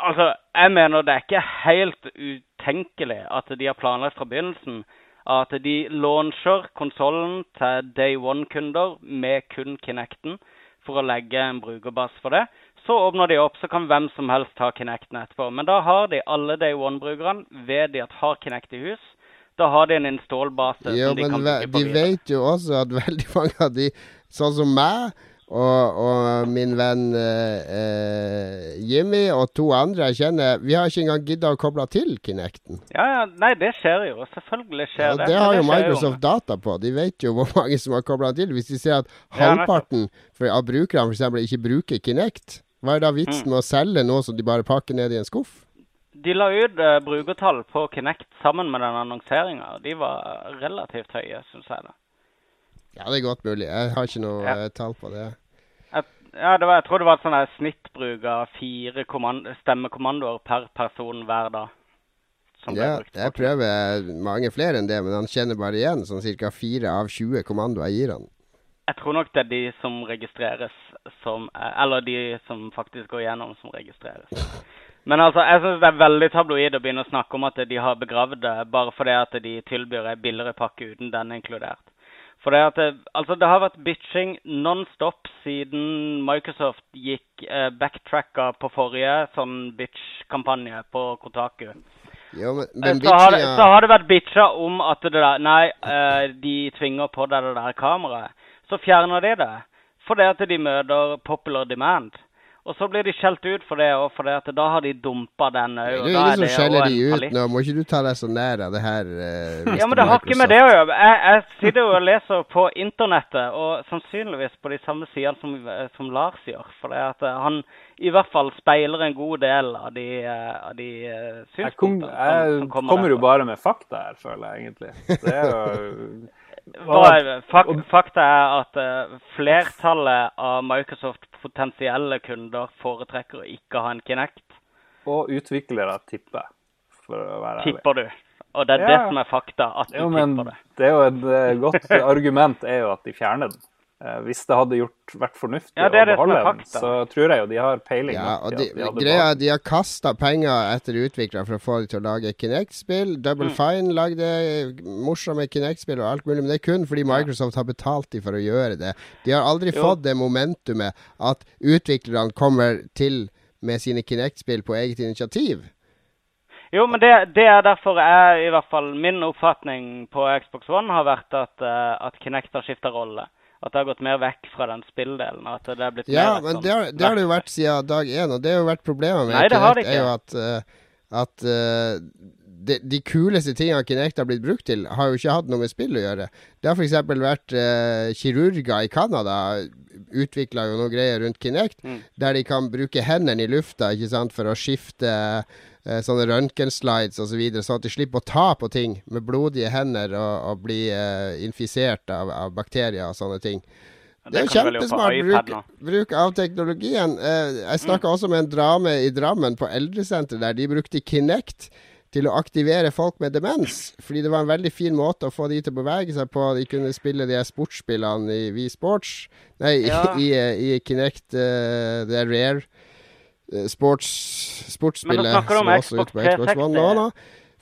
Altså, jeg mener det er ikke helt utenkelig at de har planlagt fra begynnelsen at de launcher konsollen til Day One-kunder med kun Kinecten for å legge en brukerbase for det. Så åpner de opp, så kan hvem som helst ta Kinecten etterpå. Men da har de alle Day One-brukerne ved de at har Kinect i hus. Da har de en installbase Ja, som de men de vet jo også at veldig mange av de, sånn som meg og, og min venn eh, eh, Jimmy og to andre jeg kjenner, vi har ikke engang gidda å koble til Kinecten. Ja, ja, nei, det skjer jo. Selvfølgelig skjer Og det. det har jo Microsoft data på. De vet jo hvor mange som har kobla til. Hvis de ser at Ja, halvparten av brukerne f.eks. ikke bruker Kinect, hva er da vitsen Mm. med å selge noe som de bare pakker ned i en skuff? De la ut uh, brukertall på Kinect sammen med den annonseringa. De var relativt høye, syns jeg. da. Ja, det er godt mulig. Jeg har ikke noe Ja. eh, tall på det. Jeg, ja, det var, jeg tror det var et sånn snittbruk av fire stemmekommandoer per person hver dag. som Ja, jeg prøver mange flere enn det, men han kjenner bare igjen sånn ca. fire av 20 kommandoer jeg gir han. Jeg tror nok det er de som registreres som eh, Eller de som faktisk går gjennom, som registreres. Men altså, jeg syns det er veldig tabloid å begynne å snakke om at de har begravd det bare fordi at de tilbyr en billigere pakke uten den inkludert. For det, at det, altså det har vært bitching non-stop siden Microsoft gikk eh, backtracka på forrige sånn bitch-kampanje på Kotaku. Ja, men, Eh, men så, har det, så har det vært bitcha om at det der Nei, eh, de tvinger på deg det der kameraet. Så fjerner de det. Fordi at de møter popular demand. Og så blir de skjelt ut for det òg, for det at da har de dumpa den Det òg. er ingen er som skjeller de ut nå. Må ikke du ta deg så nær av det her? eh, Ja, men det har ikke med det å gjøre. Jeg, jeg sitter jo og leser på internettet, og sannsynligvis på de samme sidene som, eh, som Lars gjør. For det at eh, han i hvert fall speiler en god del av de, eh, av de synspunktene Jeg, kom, jeg som, som kommer kommer jo bare med fakta her, føler jeg egentlig. Det er jo fak, fakta er at eh, flertallet av Microsoft potensielle kunder foretrekker å ikke ha en Kinect, Og utviklere tipper, for å være ærlig. tipper du. Og det er Ja. det som er fakta, at du Jo, tipper det. det er jo et eh, godt argument er jo at de fjerner den. Eh, Hvis det hadde gjort, vært fornuftig Ja, det å beholde den, så tror jeg jo de har peiling Ja, og de, de greia de har kasta penger etter utviklere for å få dem til å lage Kinect-spill. Double Mm. Fine lagde morsomme Kinect-spill og alt mulig, men det er kun fordi Microsoft har betalt dem for å gjøre det. De har aldri Jo. fått det momentumet at utviklerne kommer til med sine Kinect-spill på eget initiativ. Jo, men det, det er derfor jeg, i hvert fall min oppfatning på Xbox One har vært at, eh, at Kinect har skifta rolle. At det har gått mer vekk fra den spilldelen. At det er blitt Ja, mer men sånn det har, det har det jo vært siden dag én, og det har jo vært problemet med Nei, det har Kinect, det er jo at, uh, at uh, de, de kuleste tingene Kinect har blitt brukt til, har jo ikke hatt noe med spill å gjøre. Det har f.eks. vært eh, kirurger i Canada utvikla jo noen greier rundt Kinect, Mm. der de kan bruke hendene i lufta ikke sant, for å skifte eh, sånne røntgenslides osv., så videre, sånn at de slipper å ta på ting med blodige hender og, og bli eh, infisert av, av bakterier og sånne ting. Det er jo kjempesmart bruk, bruk av teknologien. Eh, jeg snakka også med en drame i Drammen, på eldresenteret, der de brukte Kinect til å aktivere folk med demens. Fordi det var en veldig fin måte å få de til å bevege seg på. De kunne spille de sportsspillene i Wii Sports Nei, Ja. i, i, i Kinect. uh, det er Rare sports, sportsspillet som også er ute på Xbox One nå. 360. nå.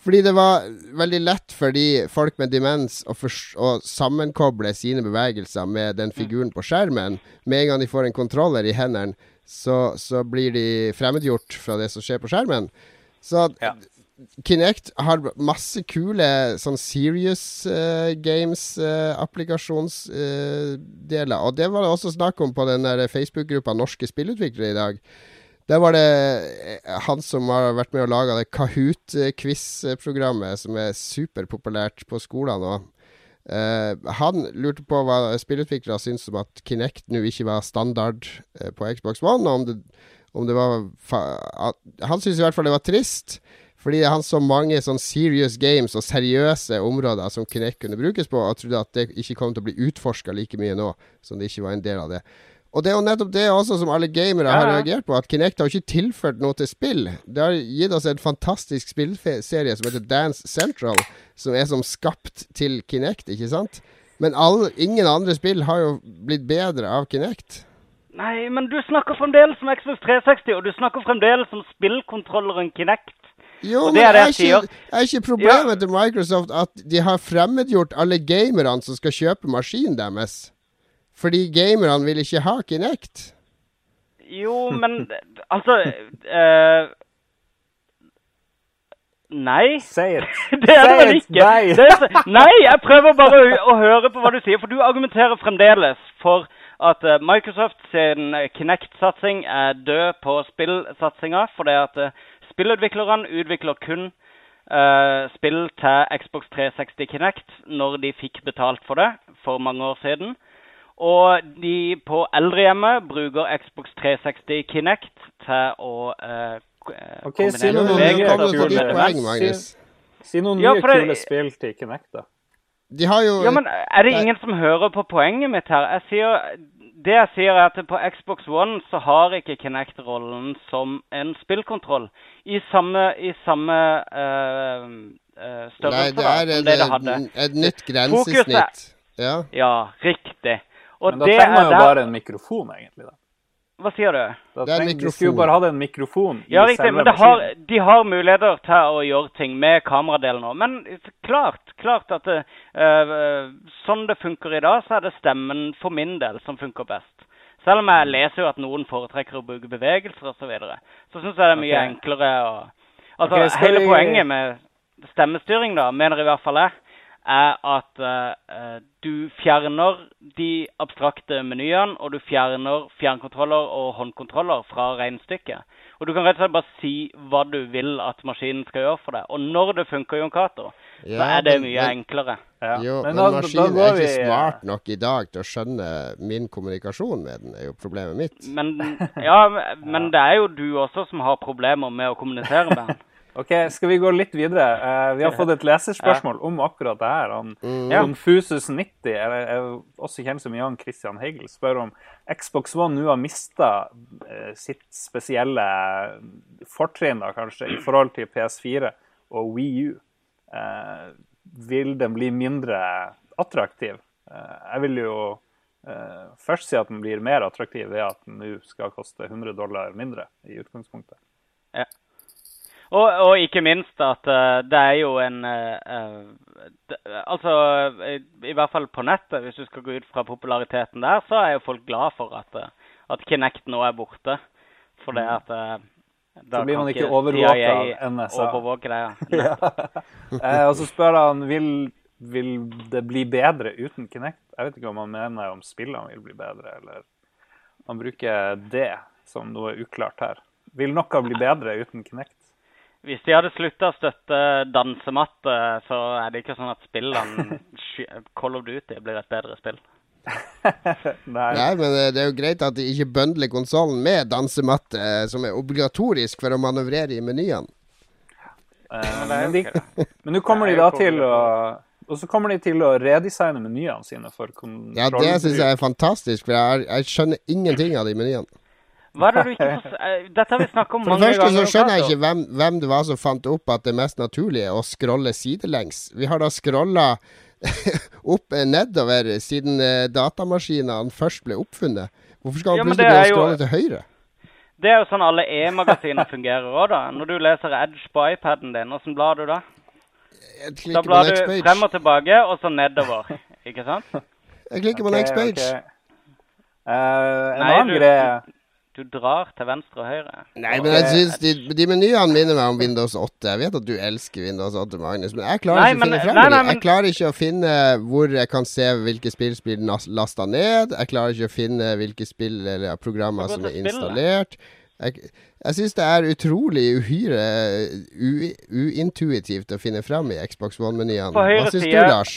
Fordi det var veldig lett for de folk med demens å, å sammenkoble sine bevegelser med den figuren på skjermen. Med en gang de får en kontroller i hendene, så, så blir de fremmedgjort fra det som skjer på skjermen. Så Ja. Kinect har masse kule sånn serious uh, games uh, uh, og det var det også snakk om på den Facebook-gruppa Norske spillutviklere i dag. Der var det eh, han som har vært med og laga det Kahoot-quiz-programmet, som er superpopulært på skolene nå. Eh, han lurte på hva spillutviklere syntes om at Kinect nå ikke var standard uh, på Xbox One. Og om det, om det var at, Han syntes i hvert fall det var trist. Fordi han så mange sånn serious games og seriøse områder som Kinect kunne brukes på, og trodde at det ikke kom til å bli utforska like mye nå som det ikke var en del av det. Og det er jo nettopp det også som alle gamere Ja, har reagert på, at Kinect har ikke tilført noe til spill. Det har gitt oss en fantastisk spillserie som heter Dance Central, som er som skapt til Kinect, ikke sant? Men alle, ingen andre spill har jo blitt bedre av Kinect. Nei, men du snakker fremdeles om Xbox 360, og du snakker fremdeles om spillkontrolleren Kinect. Jo, Og men det er det er ikke, er ikke problemet til Microsoft at de har fremmedgjort alle gamerne som skal kjøpe maskinen deres? Fordi gamerne vil ikke ha Kinect. Jo, men altså uh, Nei. Say it. Det er det vel it. ikke. Nei. Nei, jeg prøver bare å, å høre på hva du sier. For du argumenterer fremdeles for at uh, Microsoft sin eh, Kinect-satsing er død på spillsatsinga. Fordi at uh, spillutviklerne utvikler kun Uh, spill til Xbox 360 Kinect når de fikk betalt for det for mange år siden. Og de på eldrehjemmet bruker Xbox 360 Kinect til å eh, k- eh, Ok, si kombinere noe Nå meget kommer kule- til poeng, si- Magnus. Si noen Ja, nye for det- kule spill til Kinect, da. De har jo Ja, men er det Nei. ingen som hører på poenget mitt her? Jeg sier, det jeg sier er at på Xbox One så har ikke Kinect rollen som en spillkontroll i samme, i samme eh, eh, Nei, størrelse det da, er som et, det det hadde. et nytt Fokuset- grensesnitt. Ja. Ja, riktig. Og Men da det trenger man jo der- bare en mikrofon, egentlig. da. Hva sier du? da Det er en mikrofon. skulle bare hatt en mikrofon i Ja, riktig, men det har, de har muligheter til å gjøre ting med kameradelen òg. Men klart, klart at det, uh, sånn det funker i dag, så er det stemmen for min del som funker best. Selv om jeg leser jo at noen foretrekker å bruke bevegelser osv., så, videre, så syns jeg det er mye okay. enklere å Altså, okay, hele vi- poenget med stemmestyring, da, mener i hvert fall jeg, er at eh, du fjerner de abstrakte menyene, og du fjerner fjernkontroller og håndkontroller fra regnestykket. Og du kan rett og slett bare si hva du vil at maskinen skal gjøre for deg. Og når det funker, Jon Cato, så er det men- mye men- enklere. Ja. Jo, men, men da maskinen da er vi- ikke smart nok i dag til å skjønne min kommunikasjon med den, er jo problemet mitt. Men, ja, men det er jo du også som har problemer med å kommunisere med den. Ok, Skal vi gå litt videre? Uh, vi har fått et leserspørsmål om akkurat det her. Han, Mm. Confusus90, eller er også kjent som Jan Christian Heigel, spør om Xbox One nå har mista uh, sitt spesielle fortrinn, da, kanskje, i forhold til PS4 og Wii U. Uh, vil den bli mindre attraktiv? Eh, jeg vil jo eh, først si at den blir mer attraktiv ved at den nå skal koste 100 dollar mindre i utgangspunktet. Og, og ikke minst at uh, det er jo en uh, eh, Altså, i, i hvert fall på nettet, hvis du skal gå ut fra populariteten der, så er jo folk glad for at, eh, at Kinect nå er borte. For det at eh, da Så blir man ikke overvåket av NSA. Overvåke det, ja. Ja. Eh, og så spør han vil, vil det bli bedre uten Kinect. Jeg vet ikke om han mener om spillene vil bli bedre, eller han bruker det som noe uklart her. Vil noe bli bedre uten Kinect? Hvis de hadde slutta å støtte dansematte, så er det ikke sånn at spillene Call of Duty blir et bedre spill. Nei. Nei, men eh, det er jo greit at de ikke bøndler konsollen med dansematte, eh, som er obligatorisk for å manøvrere i menyene. Eh, er men de- men nå kommer de da til å Og så kommer de til å redesigne menyene sine for kontroll. Ja, det syns jeg er fantastisk, for jeg, jeg skjønner ingenting av de menyene. Hva er det du ikke får eh, Dette har vi snakket om For det mange første så skjønner jeg ikke hvem, hvem det var som fant opp at det mest naturlige er å scrolle sidelengs. Vi har da scrolla opp eh, nedover siden eh, datamaskinene først ble oppfunnet. Hvorfor skal Ja, man men plutselig bli begynne å jo- scrolle til høyre? Det er jo sånn alle E-magasiner fungerer òg, da. Når du leser Edge på iPaden din, åssen blar du da? Da blar du frem og tilbake, og så nedover. Ikke sant? Jeg klikker på Ok, next page. Okay. Uh, en Nei, annen du- greie Du drar til venstre og høyre. Nei, men jeg synes de, de menyene minner meg om Windows 8. Jeg vet at du elsker Windows 8, Magnus, men jeg klarer Nei, ikke å finne frem nei, nei, men- Jeg klarer ikke å finne hvor jeg kan se hvilke spill blir lasta ned. Jeg klarer ikke å finne hvilke spill eller programmer som er installert. Jeg, jeg syns det er utrolig uhyre uintuitivt å finne frem i Xbox One-menyene. Hva syns du, Lars?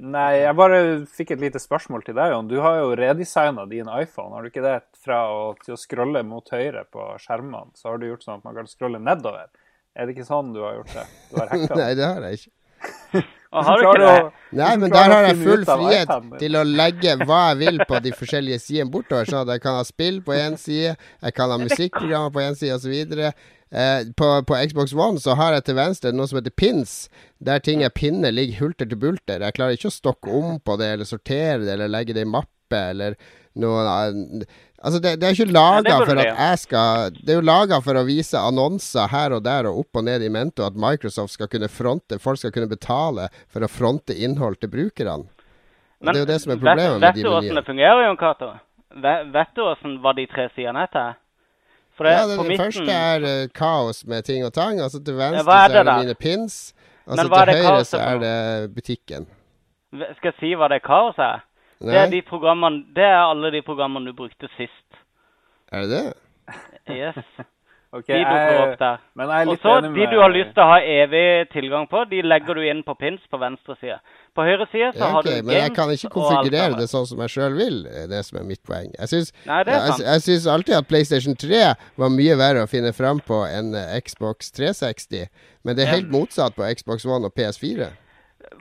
Nei, jeg bare fikk et lite spørsmål til deg, Jon. Du har jo redesigna din iPhone, har du ikke det? Fra å, til å scrolle mot høyre på skjermene, så har du gjort sånn at man kan scrolle nedover. Er det ikke sånn du har gjort det? Du har hacka Nei, det har jeg ikke. Og har du ikke det? å- Nei, men der har jeg full frihet til å legge hva jeg vil på de forskjellige sidene bortover. Sånn at jeg kan ha spill på én side, jeg kan ha musikkprogrammer på én side osv. Eh, på, på Xbox One så har jeg til venstre noe som heter pins, der ting jeg pinner ligger hulter til bulter. Jeg klarer ikke å stokke om på det, eller sortere det, eller legge det i mappe, eller noe. Altså, det, det er ikke laga for at jeg skal Det er jo laga for å vise annonser her og der og opp og ned i mente, og at Microsoft skal kunne fronte Folk skal kunne betale for å fronte innhold til brukerne. Men, det er jo det som er problemet vet, med vet du hvordan det fungerer, Jon Cato? Vet, vet du åssen hva de tre sidene heter? For det, Ja, det, det midten, første er uh, kaos med ting og tang. Altså til venstre ja, er så er det mine pins. Og Men så hva er til høyre kaoset så er det butikken. Skal jeg si hva det kaos er? Det er, de programmene, det er alle de programmene du brukte sist. er det det? Yes, Ok, De dukker opp der. Er Og så de med du har lyst til å ha evig tilgang på, de legger du inn på pins på venstre side. På høyre side så okay, har du games men jeg kan ikke konfigurere det sånn som jeg sjøl vil. Det som er mitt poeng. Jeg syns, Nei, jeg, jeg syns alltid at PlayStation 3 var mye verre å finne fram på enn eh, Xbox 360. Men det er helt motsatt på Xbox One og PS4.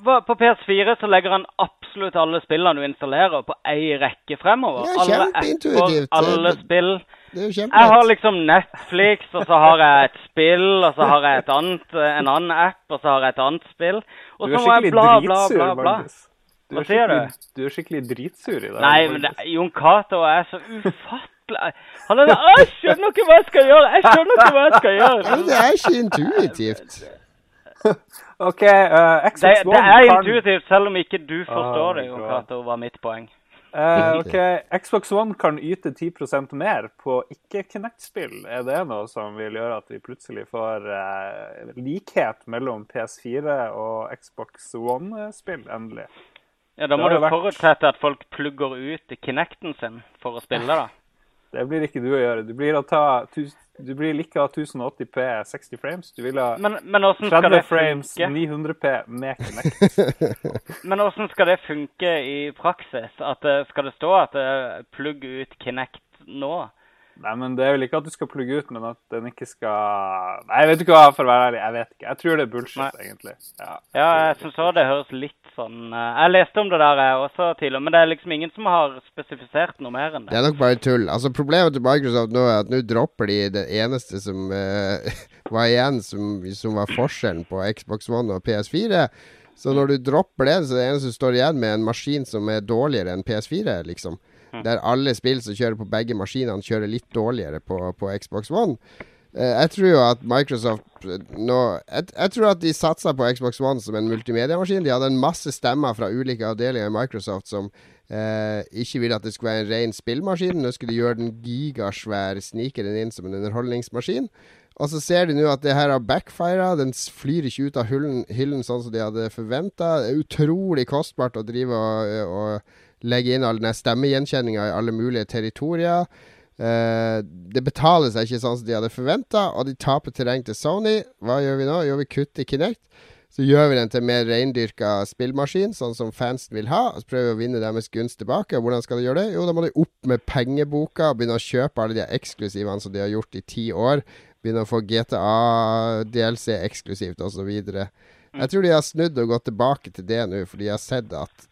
På PS4 så legger han absolutt alle spillene du installerer på ei rekke fremover. Ja, alle apper, alle spill. Det er jo Jeg har liksom Netflix, og så har jeg et spill, og så har jeg et annet, en annen app, og så har jeg et annet spill. Og Du så må jeg bla, bla, bla, bla. Hva er sier du? Du er skikkelig dritsur i dag. Nei, men det, Jon Cato er så ufattelig Han er sånn Jeg skjønner ikke hva jeg skal gjøre! Jeg skjønner ikke hva jeg skal Men gjøre! det er ikke intuitivt. OK, uh, Xbox Det, One det er intuitivt, selv om ikke du forstår Oh det, Jon Cato, var mitt poeng. Eh, ok, Xbox One kan yte 10% mer på ikke-Kinect-spill. Er det noe som vil gjøre at vi plutselig får uh, likhet mellom PS4 og Xbox One-spill, endelig? Ja, Da må du vært- forutsette at folk plugger ut Kinecten sin for å spille, da. Det blir ikke du å gjøre. Du blir, å ta, du blir like ha 1080p 60 frames. Du vil ha Men, men 30 frames 900p med Kinect. Men hvordan skal det funke i praksis? At, eh, skal det stå at eh, plugg ut Kinect nå? Nei, men Det er vel ikke at du skal plugge ut, men at den ikke skal Nei, vet du hva, for å være ærlig, jeg vet ikke. Jeg tror det er bullshit, Nei. egentlig. Ja, Ja, jeg syns òg det høres litt sånn eh, Jeg leste om det der jeg også tidligere, men det er liksom ingen som har spesifisert noe mer enn Det det. er nok bare tull. Altså Problemet til Microsoft nå er at nå dropper de det eneste som uh, var igjen, som, som var forskjellen på Xbox One og PS4. Så når du dropper det, så er det eneste som står igjen med en maskin som er dårligere enn PS4, liksom. Der alle spill som kjører på begge maskinene, kjører litt dårligere på, på Xbox One. Uh, jeg tror jo at Microsoft eh, nå jeg, jeg tror at de satsa på Xbox One som en multimediamaskin. De hadde en masse stemmer fra ulike avdelinger i Microsoft som uh, ikke ville at det skulle være en ren spillmaskin. Nå skulle de gjøre den gigasvær, snike den inn som en underholdningsmaskin. Og så ser de nå at det her har backfira. Den flyr ikke ut av hyllen, hyllen sånn som de hadde forventa. Utrolig kostbart å drive og, og legge inn all den stemmegjenkjenninga i alle mulige territorier. Uh, det betaler seg ikke sånn som de hadde forventa, og de taper terreng til Sony. Hva gjør vi nå? Jo, vi kutter Kinect. Så gjør vi den til mer reindyrka spillmaskin, sånn som fansen vil ha. Og så prøver vi å vinne deres gunst tilbake. Og hvordan skal de gjøre det? Jo, da må de opp med pengeboka og begynne å kjøpe alle de eksklusivene som de har gjort i ti år. Begynne å få GTA-DLC eksklusivt osv. Jeg tror de har snudd og gått tilbake til det nå, for de har sett at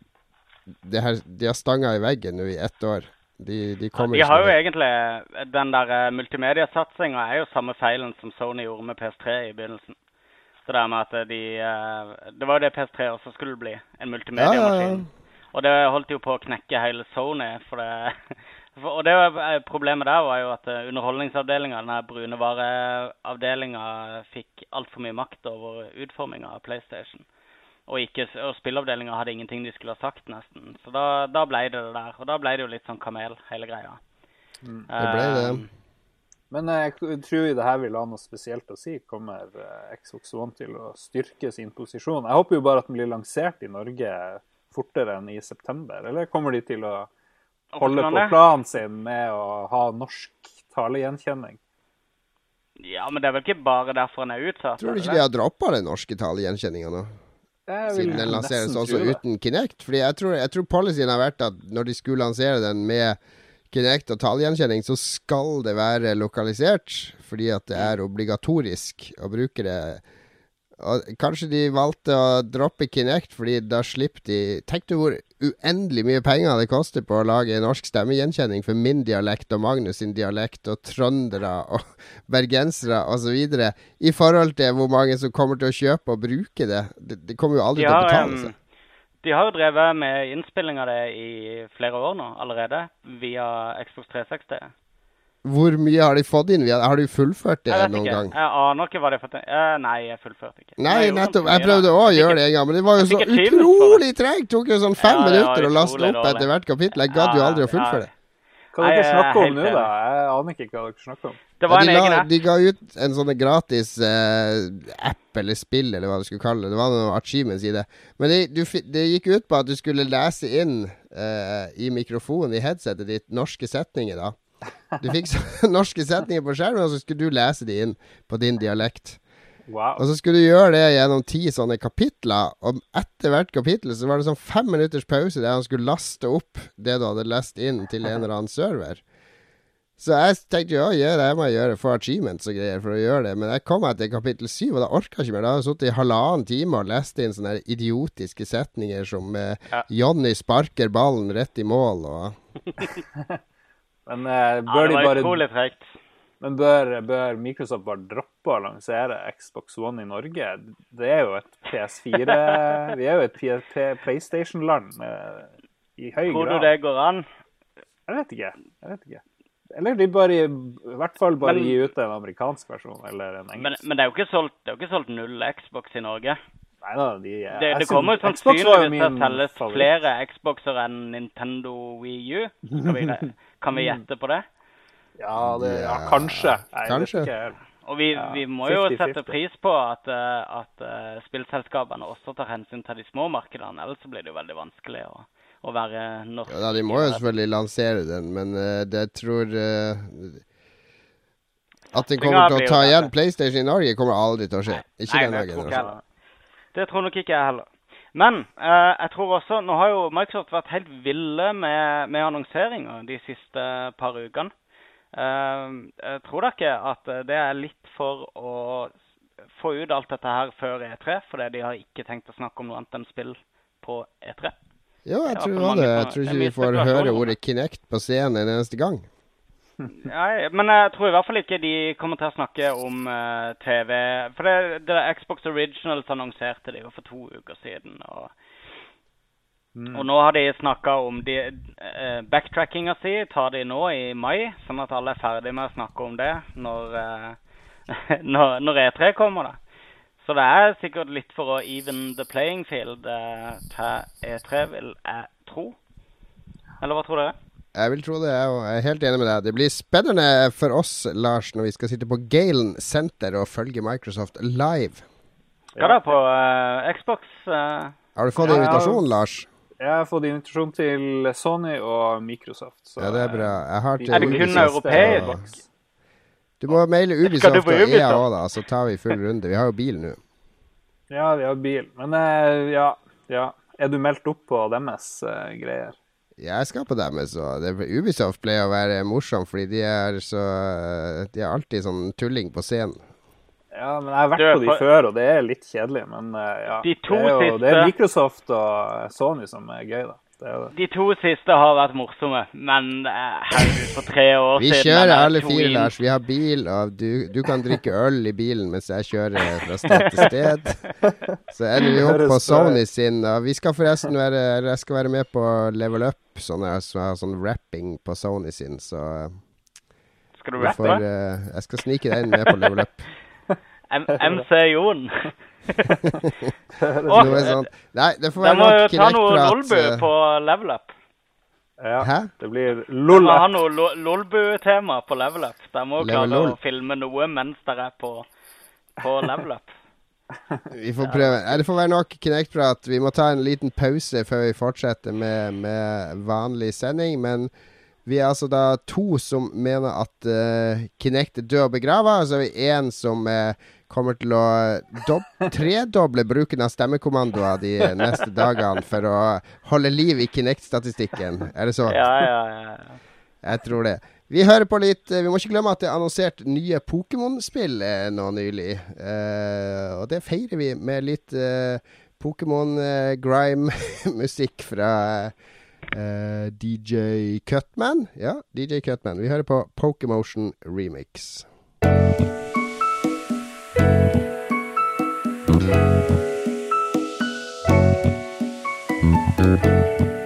her, de har stanga i veggen nå i ett år. De, de ja, De har jo egentlig Den der eh, multimediasatsinga er jo samme feilen som Sony gjorde med PS3 i begynnelsen. Så det med at de eh, Det var jo det PS3 også skulle bli. En multimediamaskin. Og det holdt jo på å knekke hele Sony. For det, for, og det var, eh, problemet der var jo at eh, underholdningsavdelinga, den brunevareavdelinga, fikk altfor mye makt over utforminga av PlayStation. Og, ikke, og spilleavdelinga hadde ingenting de skulle ha sagt, nesten. Så da, da ble det det der. Og da ble det jo litt sånn kamel, hele greia. Det ble det. Eh, Men jeg tror jo det her vil ha noe spesielt å si. Kommer eh, Xbox One til å styrke sin posisjon? Jeg håper jo bare at den blir lansert i Norge fortere enn i september. Eller kommer de til å holde på planen sin med å ha norsk talegjenkjenning? Ja, men det er vel ikke bare derfor den er utsatt? Tror du ikke eller? de har droppa den norske talegjenkjenninga nå? Siden den lanseres også uten Kinect. Fordi jeg tror, jeg tror policyen har vært at når de skulle lansere den med Kinect og tallgjenkjenning, så skal det være lokalisert, fordi at det er obligatorisk å bruke det. Og kanskje de valgte å droppe Kinect, fordi da slipper de Tenk du hvor uendelig mye penger det koster på å lage norsk stemmegjenkjenning for min dialekt og Magnus sin dialekt og trøndere og bergensere osv. i forhold til hvor mange som kommer til å kjøpe og bruke det. Det, det kommer jo aldri De til å betale seg. seg. de har jo drevet med innspilling av det i flere år nå allerede, via Xbox 360. Hvor mye har de fått inn? Har de fullført det noen ikke. gang? Jeg aner ikke hva de har fått til. Eh, Nei, jeg fullførte ikke. Nei, Jeg nettopp. Jeg prøvde òg å gjøre det en gang, men det var jo så utrolig tregt! Tok jo sånn fem Ja, minutter å laste opp opp etter hvert kapittel. Jeg gadd jo aldri å fullføre det. Hva dere er snakker om nå, da? Jeg aner ikke hva dere snakker om. Det var Ja, en de, egen app. de ga ut en sånn gratis eh, app eller spill, eller hva du skulle kalle det. Det var noen achievements i det. Men det, du, det gikk ut på at du skulle lese inn eh, i mikrofonen i headsetet ditt norske setninger, da. Du fikk norske setninger på skjermen, og så skulle du lese de inn på din dialekt. Wow. Og så skulle du gjøre det gjennom ti sånne kapitler, og etter hvert kapittel så var det sånn fem minutters pause der han skulle laste opp det du hadde lest inn til en eller annen server. Så jeg tenkte jo ja, det må jeg gjøre, for achievements og greier for å gjøre det. Men jeg kom meg til kapittel syv, og da orka jeg ikke mer. Da hadde jeg sittet i halvannen time og lest inn sånne idiotiske setninger som eh, Ja. Johnny sparker ballen rett i mål, og Men, eh, Ja, bør det de bare, utrolig men bør, bør Microsoft bare droppe å lansere Xbox One i Norge? Det er jo et PS4 Vi er jo et PlayStation-land i høy Tror du det går an? Jeg vet ikke. Jeg vet ikke. Eller de bare i hvert fall bare Men- gi ut en amerikansk versjon, eller en engelsk. men det er jo ikke solgt, det er jo ikke solgt null Xbox i Norge. Nei da, de Det, det kommer sannsynligvis til å telles flere Xboxer enn Nintendo Wii U. Skal vi, kan vi gjette på det? Ja, det, ja, kanskje. Nei, kanskje. Og vi, Ja, vi må jo 50-50. sette pris på at, eh, at eh, spillselskapene også tar hensyn til de små markedene. Ellers blir det jo veldig vanskelig å, å være norsk. Ja, da, de må jo selvfølgelig lansere den, men uh, det tror uh, At den kommer til å ta igjen PlayStation i Norge, kommer aldri til å skje. Ikke Nei, denne det tror ikke jeg generasjonen. Det tror nok ikke jeg heller. Men eh, jeg tror også Nå har jo Microsoft vært helt ville med, med annonseringer de siste par ukene. Eh, jeg tror da ikke at det er litt for å få ut alt dette her før E3, fordi de har ikke tenkt å snakke om noe annet enn spill på E E3. Ja, jeg tror det Jeg tror ikke vi får høre ordet Kinect på scenen en eneste gang. Nei, men jeg tror i hvert fall ikke de kommer til å snakke om uh, TV. For det, det Xbox Originals annonserte det jo for to uker siden. Og, Mm. og nå har de snakka om de, eh, Backtrackinga si tar de nå i mai, sånn at alle er ferdig med å snakke om det når, eh, når, når E3 kommer. da. Så det er sikkert litt for å even the playing field eh, til E3, vil jeg tro. Eller hva tror dere? Jeg vil tro det, jeg. Jeg er helt enig med deg. Det blir spennende for oss, Lars, når vi skal sitte på Galen Center og følge Microsoft live. Ja da, på uh, Xbox. Uh, Har du fått Ja, invitasjon, Lars? Jeg har fått invitasjon til Sony og Microsoft. så- Ja, det er bra. Jeg har til Er det kun Ubisoft europeisk? og- Du må maile Ubisoft og EA òg, da, så tar vi full runde. Vi har jo bil nå. Ja, vi har bil. Men eh, ja, ja. Er du meldt opp på deres uh, greier? Jeg skal på deres, og Ubisoft pleier å være morsom, fordi de er så De er alltid sånn tulling på scenen. Ja, men jeg har vært Du på de for- før, og det er litt kjedelig. Men eh, ja. De to det, er jo, siste- det er Microsoft og Sony som er gøy, da. De to siste har vært morsomme, men eh, herregud, for tre år Vi siden kjører alle fire, Lars. Vi har bil, og du, du kan drikke øl i bilen mens jeg kjører fra sted til sted. Så ender vi opp på. Sony sin. Og vi skal forresten være Jeg skal være med på Level Up, sånn, sånn rapping på Sony sin, så Skal du vi får, rappe? eh, Jeg skal snike deg inn med på Level Up. M MC Jon. Så det sånn, nei, det får være må vi nok ta noe. Lolbu eh. på level up. Ja, Hæ? det blir De må LOL. ha noe lo- Lolbu-tema på level up. Da må vi klare lol. å filme noe mens dere er på, på level up. Vi får prøve. Nei, det får være nok Kinect-prat. Vi må ta en liten pause før vi fortsetter med, med vanlig sending. Men vi er altså da to som mener at uh, Kinect er død og begrava. Og så er vi én som eh, kommer til å tredoble bruken av stemmekommandoer de neste dagene for å holde liv i Kinect-statistikken. Er det så? Ja, ja, ja. Jeg tror det. Vi hører på litt Vi må ikke glemme at det er annonsert nye Pokémon-spill eh, nå nylig. Uh, og det feirer vi med litt uh, Pokémon-grime-musikk fra uh, DJ Cutman. Ja, DJ Cutman. Vi hører på Pokémotion Remix. Det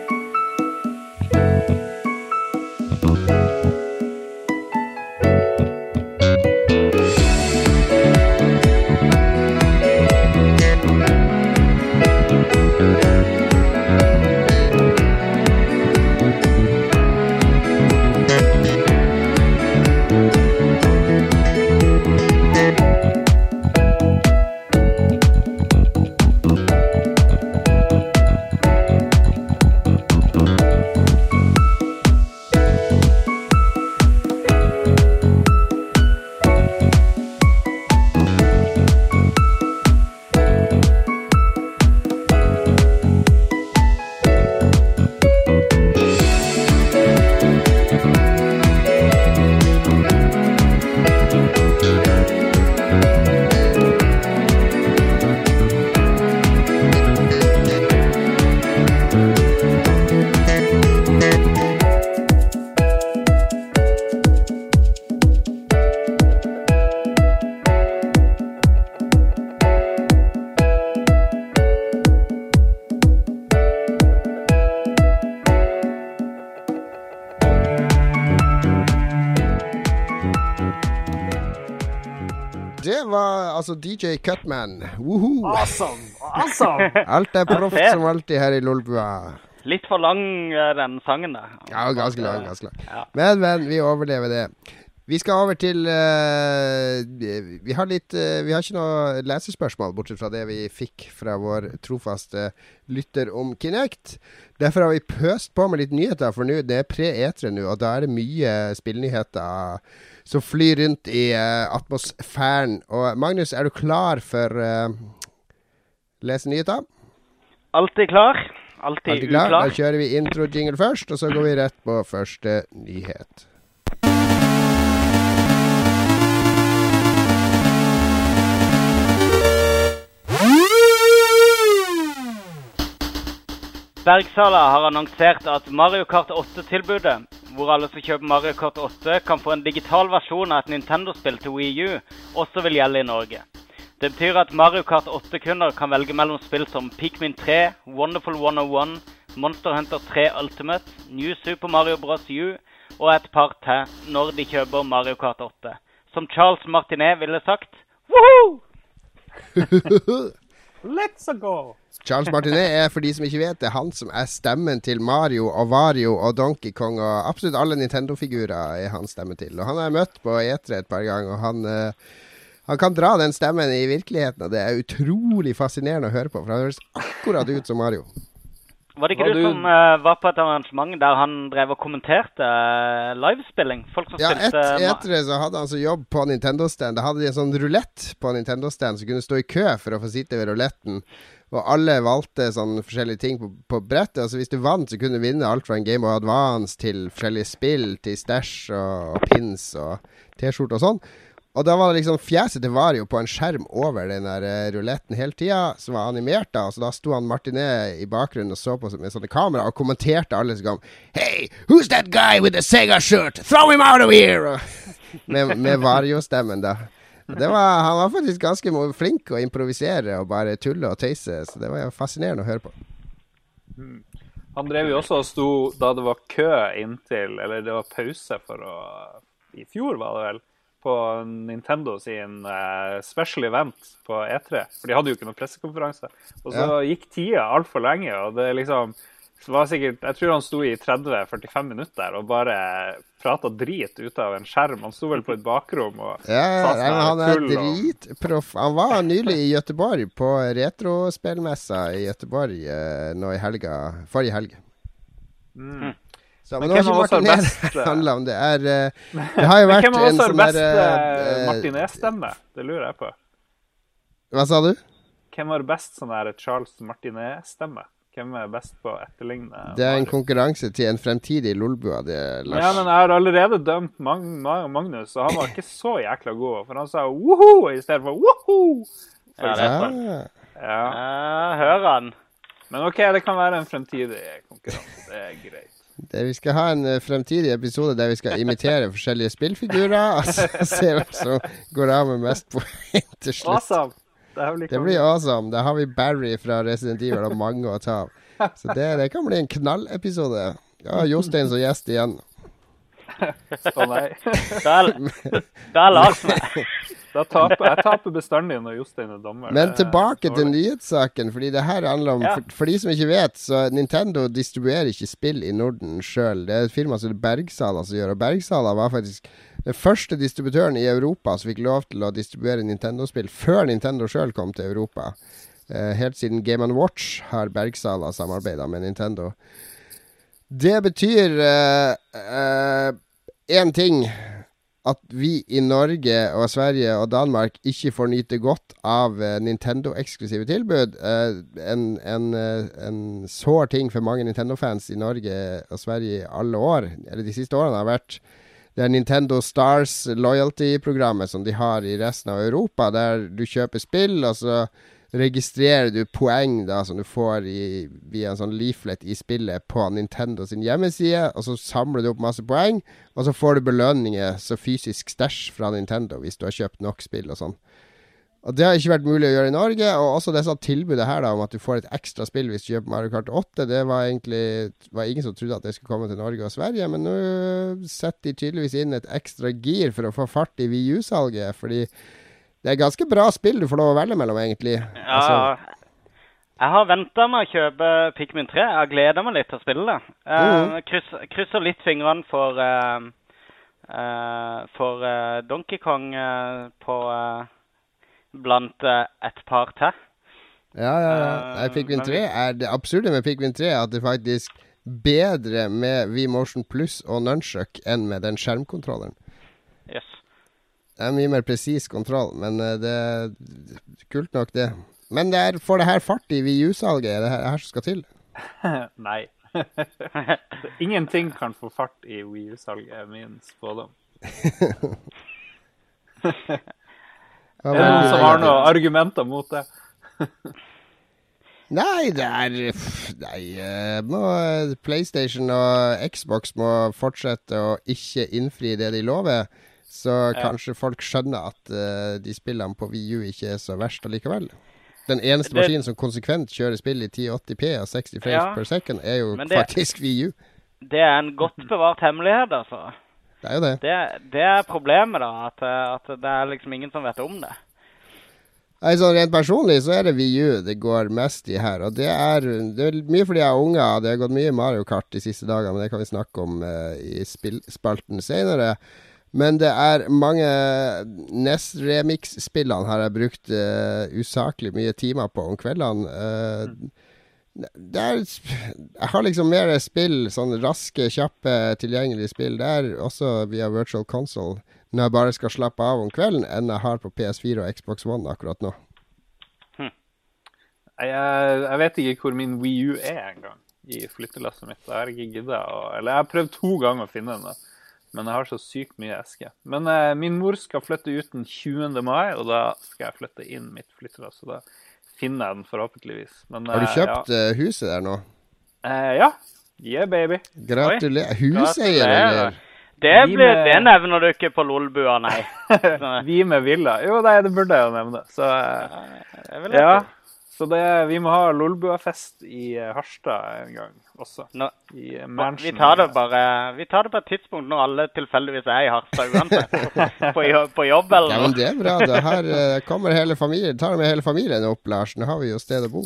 altså DJ Cutman. Woohoo! Awesome! awesome. Alt er proft som alltid her i Lolbua. Litt for lang, eh, den sangen da. Ja, ganske lang. ganske lang. Ja. Men, men, vi overlever det. Vi skal over til uh, Vi har litt uh, Vi har ikke noe lesespørsmål, bortsett fra det vi fikk fra vår trofaste lytter om Kinect. Derfor har vi pøst på med litt nyheter, for nå det er pre-etre nå, og da er det mye spillnyheter som flyr rundt i uh, atmosfæren. Og Magnus, er du klar for uh, lese nyheter? Alltid klar. Alltid, Alltid klar? uklar. Da kjører vi intro-jingle først, og så går vi rett på første nyhet. Bergsala har annonsert at Mario Kart 8-tilbudet, hvor alle som kjøper Mario Kart 8 kan få en digital versjon av et Nintendo-spill til Wii U, også vil gjelde i Norge. Det betyr at Mario Kart 8-kunder kan velge mellom spill som Pikmin 3, Wonderful 101, Monster Hunter 3 Ultimate, New Super Mario Bros. U og et par til når de kjøper Mario Kart 8. Som Charles Martinet ville sagt Woohoo! Let's go! Charles Martinet er, for de som ikke vet det, han som er stemmen til Mario og Vario og Donkey Kong og absolutt alle Nintendo-figurer er han stemme til. Og han har jeg møtt på E3 et par ganger, og han, uh, han kan dra den stemmen i virkeligheten, og det er utrolig fascinerende å høre på, for han høres akkurat ut som Mario. Var det ikke Var du, som uh, var på et arrangement der han drev og kommenterte uh, livespilling? Folk som Ja, spilte et etter etere så hadde han så jobb på Nintendo-stand. Da hadde de en sånn rulett på Nintendo-stand som kunne stå i kø for å få sitte ved ruletten. Og alle valgte sånn forskjellige ting på, på brettet. Altså Hvis du vant, så kunne du vinne alt fra en Game of Advance til forskjellige spill, til stæsj og, og pins og T-skjorte og sånn. Og da var det liksom fjeset til Vario på en skjerm over den der eh, ruletten hele tida, som var animert da. Så da sto han Martinet i bakgrunnen og så på med sånne kamera og kommenterte alle som kom Hey, who's that guy with the Sega shirt? Throw him out of here! Med med Vario-stemmen, da. Var, han var faktisk ganske flink å improvisere og bare tulle og tøyse, så det var fascinerende å høre på. Han drev jo også og sto da det var kø inntil Eller det var pause for å I fjor, var det vel, på Nintendo sin eh, special event på E3. For de hadde jo ikke noen pressekonferanse. Og så gikk tida altfor lenge, og det liksom var sikkert, Jeg tror han sto i 30-45 minutter og bare prata drit ut av en skjerm. Han sto vel på et bakrom og Ja, ja, sa sånn han er dritproff. Han var nylig i Gøteborg, på retrospillmessa i Gøteborg eh, nå i helga. Forrige helg. Så, men, Men hvem av oss har best, det eh, handla om. Det er eh, Det har jo vært hvem av en oss har sånn best der eh, Martinet-stemme? Det lurer jeg på. Hva sa du? Hvem har best sånn her Charles Martinet-stemme? Hvem er best på å etterligne Det er en konkurranse til en fremtidig Lolbua, det, Lars. Ja, men jeg har allerede dømt Mag Mag Magnus, og han var ikke så jækla god. For han sa woho i stedet for woho. Ja, det er. Ja, hører han. Men OK, det kan være en fremtidig konkurranse. Det er greit. Det, vi skal ha en eh, fremtidig episode der vi skal imitere forskjellige spillfigurer, og så se hvem som går av med mest poeng til slutt. Awesome! Det, blir Det blir awesome. Da har vi Barry fra Resident Evil og mange å ta av. Så det, det kan bli en knallepisode. Ja, Jostein som gjest igjen. For meg. Da er, Lars med. Da taper, jeg taper bestandig når Jostein er dommer. Men tilbake til nyhetssaken, fordi det her handler om Ja. for, for de som ikke vet, så Nintendo distribuerer ikke spill i Norden sjøl. Det er et firma som Bergsala som gjør og Bergsala var faktisk den første distributøren i Europa som fikk lov til å distribuere Nintendo-spill før Nintendo sjøl kom til Europa. Eh, helt siden Game Watch har Bergsala samarbeida med Nintendo. Det betyr én ting at vi i Norge og Sverige og Danmark ikke får nyte godt av eh, Nintendo-eksklusive tilbud. Eh, en, en, eh, en sår ting for mange Nintendo-fans i Norge og Sverige i alle år, eller de siste årene, har vært det er Nintendo Stars loyalty-programmet som de har i resten av Europa, der du kjøper spill, og så registrerer du poeng da som du får i, via en sånn leaflet i spillet på Nintendo sin hjemmeside, og så samler du opp masse poeng, og så får du belønninger så fysisk stæsj fra Nintendo hvis du har kjøpt nok spill og sånn. Og Det har ikke vært mulig å gjøre i Norge, og også det tilbudet her da om at du får et ekstra spill hvis du kjøper Mario Kart 8, det var egentlig var ingen som trodde at det skulle komme til Norge og Sverige, men nå setter de tydeligvis inn et ekstra gir for å få fart i VU-salget, fordi det er ganske bra spill du får lov å velge mellom, egentlig. Altså, Ja, jeg har venta med å kjøpe Pikmin 3. Jeg gleda meg litt til å spille det. Eh, Mhm. kryss, krysser litt fingrene for eh, eh, For eh, Donkey Kong eh, på Blant et par til. Ja, ja, ja. Nei, Pikmin 3 er det absurde med Pikmin 3 er at det faktisk bedre med VMotion Plus og Nunchuck enn med den skjermkontrolleren. Det er mye mer presis kontroll, men eh, det er kult nok, det. Men det er, får det her fart i VU-salget? Er det her, her som skal til? Nei. Ingenting kan få fart i Wii U-salget, er min spådom. Er det noen som har noen argumenter mot det? Nei, det er Nei, eh, må, PlayStation og Xbox må fortsette å ikke innfri det de lover. Så kanskje folk skjønner at uh, de spillene på VU ikke er så verst allikevel. Den eneste Det- maskinen som konsekvent kjører spill i 1080P og 60 frames Ja, per second, er jo det- faktisk VU. Det er en godt bevart hemmelighet, altså. Det er jo det. Det, det er problemet, da. At, eh, at det er liksom ingen som vet om det. Sånn Rent personlig så er det VU det går mest i her. Og det er, det er mye fordi jeg er unger. Det har gått mye Mario Kart de siste dagene, men det kan vi snakke om uh, i spillspalten senere. Men det er mange NES Remix-spillene har jeg brukt uh, usaklig mye timer på om kveldene. Uh, det er Jeg har liksom mer spill, sånn raske, kjappe, tilgjengelige spill der, også via Virtual Console, når jeg bare skal slappe av om kvelden, enn jeg har på PS4 og Xbox One akkurat nå. Jeg, jeg vet ikke hvor min Wii U er engang i flyttelasset mitt. Jeg har ikke giddet å Eller jeg har prøvd to ganger å finne den. Men jeg har så sykt mye eske. Men eh, min mor skal flytte ut den 20. mai, og da skal jeg flytte inn mitt flyttelass. Så da finner jeg den forhåpentligvis. Men, Har du eh, kjøpt eh, huset der nå? Ja. Eh, ja. Yeah, baby. Gratulerer. Huseier, eller? Det, ble, med- det nevner du ikke på LOL-bua, nei. Vi med villa. Jo, nei, det burde jeg jo nevne. Så eh, jeg vil ja. Så det, vi må ha Lolbua-fest i eh, Harstad en gang også. Nå, I eh, vi tar det bare Vi tar det på et tidspunkt når alle tilfeldigvis er i Harstad uansett. På, på jobb Ja, eller men noe. det er bra. Det. her eh, kommer hele familien, tar med hele familien opp, Lars. Nå har vi jo sted å bo.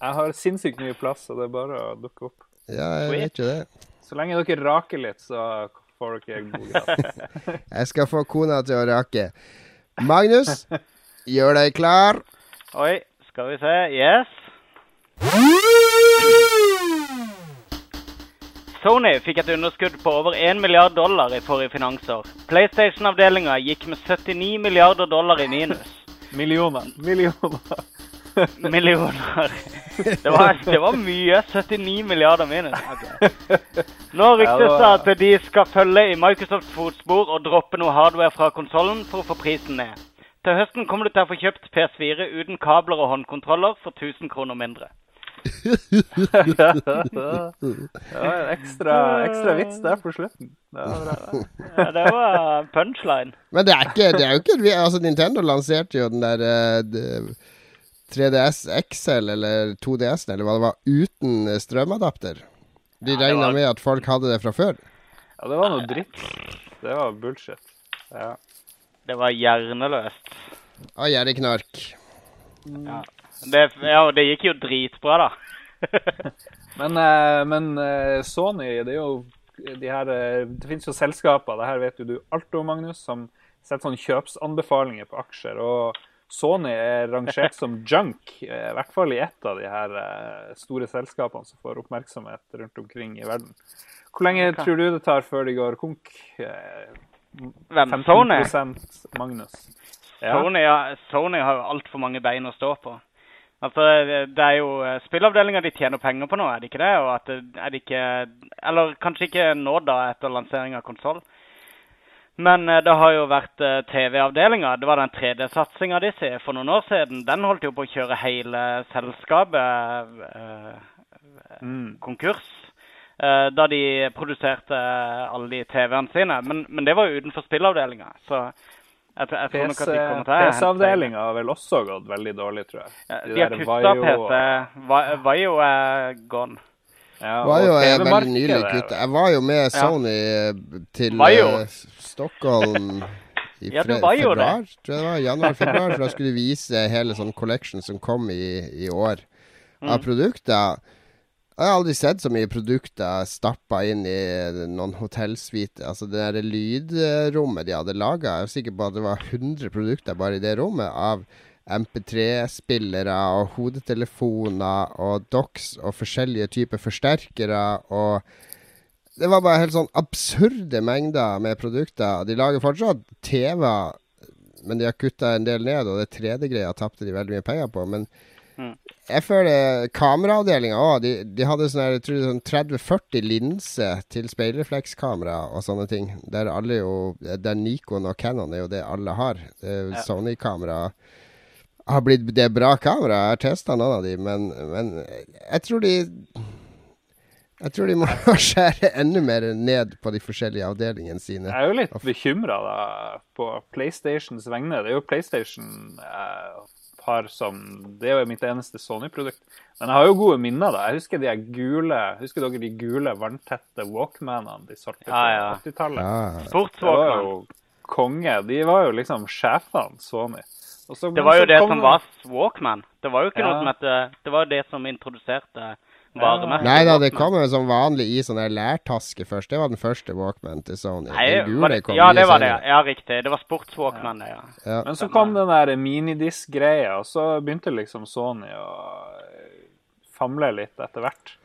Jeg har sinnssykt mye plass, så det er bare å dukke opp. Ja, jeg vet jo det. Så lenge dere raker litt, så får dere god gratis. Jeg skal få kona til å rake. Magnus, gjør deg klar. Oi, skal vi se. Yes. Sony fikk et underskudd på over 1 milliard dollar i forrige finansår. PlayStation-avdelinga gikk med 79 milliarder dollar i minus. Millioner. Millioner. millioner. Det var, det var mye. 79 milliarder minus. Okay. Nå ryktes det at de skal følge i Microsofts fotspor og droppe noe hardware fra konsollen for å få prisen ned. Til høsten kommer du til å få kjøpt PS4 uten kabler og håndkontroller for 1000 kroner mindre. Det var en ekstra, ekstra vits der på slutten. Det var bra. Ja, det var punchline. Men det er, ikke, det er jo ikke Altså, Nintendo lanserte jo den der uh, 3DS XL, eller 2DS-en, eller hva det var, uten eh, strømadapter. De Ja, regna var- med at folk hadde det fra før. Ja, det var noe dritt. Det var bullshit. Ja. Det var hjerneløst. Av gjerrigknark. Ja. Det, ja, det gikk jo dritbra, da. Men, eh, men eh, Sony, det er jo de her eh, Det finnes jo selskaper, det her vet jo du alt om, Magnus, som setter sånne kjøpsanbefalinger på aksjer. Og Sony er rangert som junk, i hvert fall i ett av de her store selskapene som får oppmerksomhet rundt omkring i verden. Hvor lenge tror du det tar før de går konk? Eh, Hvem? Sony? Magnus. Ja. Sony, ja, Sony har altfor mange bein å stå på. Altså, det- er jo eh, spillavdelinga de tjener penger på nå, er det ikke det? Og at det, er det ikke Eller kanskje ikke nå, da, etter lansering av konsoll. Men eh, det har jo vært eh, TV-avdelinga. Det var den 3D-satsinga de ser for noen år siden. Den holdt jo på å kjøre hele selskapet eh, Mm. konkurs. Eh, da de produserte alle de TV-ene sine. Men, men det var jo utenfor spillavdelinga. Så jeg, tror- jeg tror nok at de kommer til PC-avdelinga har vel også gått veldig dårlig, tror jeg. De De har kutta PC. Vaio er gone. Ja, Vaio er eh, veldig nylig kutta. Jeg var jo med Sony ja. til Var eh, Stockholm i Ja, jo det. februar, tror jeg det var. Januar-februar. For da skulle de vise hele sånn collection som kom i, i år av Mm. produkter. Jeg har aldri sett så mye produkter stappa inn i noen hotellsuite. Altså det der lydrommet de hadde laga. Jeg er sikker på at det var 100 produkter bare i det rommet. Av MP3-spillere og hodetelefoner og docks og forskjellige typer forsterkere og Det var bare helt sånn absurde mengder med produkter. De lager fortsatt TV-er, men de har kutta en del ned, og det 3D-greia tapte de veldig mye penger på. Men Mm. Jeg føler kameraavdelinga òg. De, de hadde sånn her, jeg tror det er sånn 30-40 linser til speilreflekskamera og sånne ting. Der alle jo Der Nikon og Canon er jo det alle har. Ja. Sony-kamera har blitt Det er bra kamera. Jeg har testa noen av de, men, men jeg tror de Jeg tror de må skjære enda mer ned på de forskjellige avdelingene sine. Jeg er jo litt bekymra på PlayStations vegne. Det er jo PlayStation jeg har som Det er jo mitt eneste Sony-produkt. Men jeg har jo gode minner. da. Jeg husker de gule Husker dere de gule vanntette Walkmanene de solgte på Ja, ja. 80-tallet? Ja. Det var jo konge. De var jo liksom sjefene, Sony. Så- Det var jo det kom som var Walkman. Det var jo ikke Ja. noe som het Det var jo det som introduserte varemerket. Nei da, det kom jo som vanlig i sånn her lærtaske først. Det var den første Walkman til Sony. Nei, den gule det, kom ja, det var det. Ja, riktig. Det var sportswalkman, det, ja. Ja. Men så kom den der minidisk-greia, og så begynte liksom Sony å famle litt etter hvert.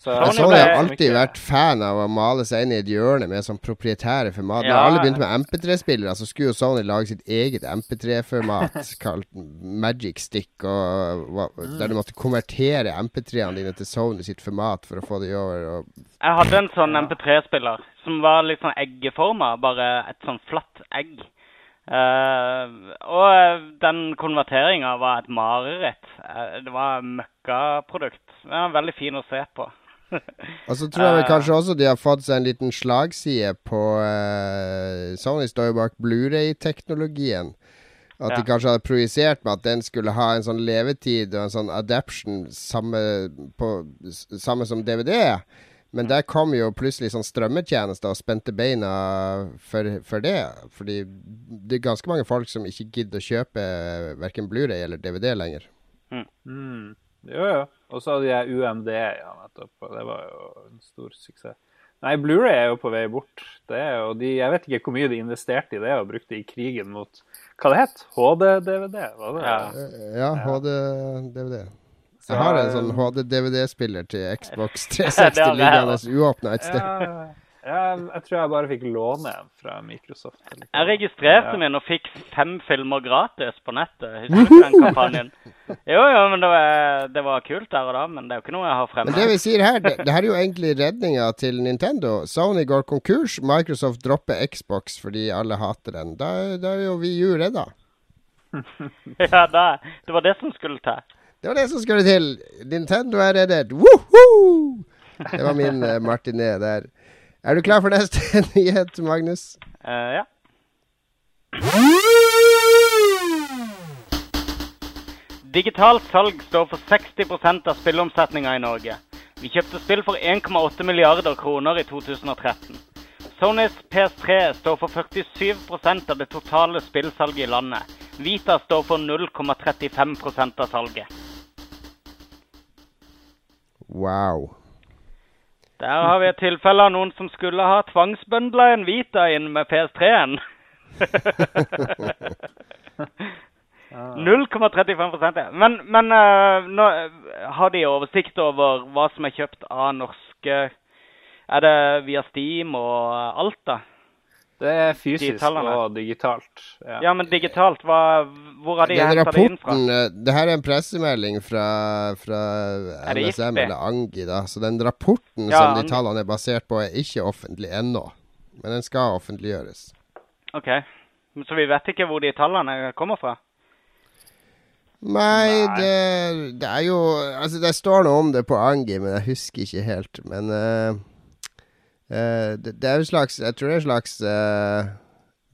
Så jeg Sony har alltid vært fan av å male seg inn i et hjørne med sånn proprietære format. Når Ja. alle begynte med MP3-spillere, så skulle jo Sony lage sitt eget MP3-format kalt Magic Stick, og, der du måtte konvertere MP3-ene dine til Sony sitt format for å få de over. Og, Jeg hadde en sånn MP3-spiller som var litt sånn eggeforma, bare et sånn flatt egg. Uh, og den konverteringa var et mareritt. Uh, det var møkkaprodukt. Den var veldig fin å se på. Og så tror jeg vel Eh. kanskje også de har fått seg en liten slagside på uh, Sony står jo bak Blu-ray-teknologien. At de kanskje hadde projisert med at den skulle ha en sånn levetid og en sånn adaption samme, på, samme som DVD. Men der kom jo plutselig sånn strømmetjenester og spente beina for, for det. Fordi det er ganske mange folk som ikke gidder å kjøpe verken Blu-ray eller DVD lenger. Mm. Jo, jo. Og så hadde jeg UMD, ja, nettopp. Og det var jo en stor suksess. Nei, Blu-ray er jo på vei bort. Det er jo de, jeg vet ikke hvor mye de investerte i det og brukte i krigen mot Hva det het HD-DVD? var det? Ja. Ja, HD-DVD. Jeg har en sånn HD-DVD-spiller til Xbox 360 har jeg liggende uåpna et sted. Ja, Jeg, jeg tror jeg bare fikk låne en fra Microsoft. eller. Jeg registrerte Ja. min og fikk fem filmer gratis på nettet. Husker du den kampanjen? Jo, jo, men det var, det var kult der og da, men det er jo ikke noe jeg har Men det vi sier her, det, det her er jo egentlig redninga til Nintendo. Sony går konkurs, Microsoft dropper Xbox fordi alle hater den. Da, da er jo vi jo redda. Ja, da, det var det som skulle til. Det var det som skulle til. Nintendo er reddet. Woohoo! Det var min uh, Martinet der. Er du klar for neste nyhet, Magnus? Uh, ja. Digitalt salg står for 60% av spillomsetninga i Norge. Vi kjøpte spill for 1,8 milliarder kroner i 2013. Sonys PS3 står for 47% av det totale spillsalget i landet. Vita står for 0,35% av salget. Wow. Der har vi et tilfelle av noen som skulle ha tvangsbøndla en Vita inn med PS3-en. 0,35 ja. Men, men eh, nå, har de oversikt over hva som er kjøpt av norske Er det via Steam og alt, da? Det er fysisk og digitalt. Ja. Ja, men digitalt, hva, hvor har de henta det inn fra? eh, Det her er en pressemelding fra, fra NSM, eller Angi, da. Så den rapporten Ja, som de tallene er basert på, er ikke offentlig ennå. Men den skal offentliggjøres. OK. Så vi vet ikke hvor de tallene kommer fra? Nei, Nei. Det, det er jo Altså, det står noe om det på Angi, men jeg husker ikke helt. Men eh, eh, det, det er jo slags Jeg tror det er en slags uh,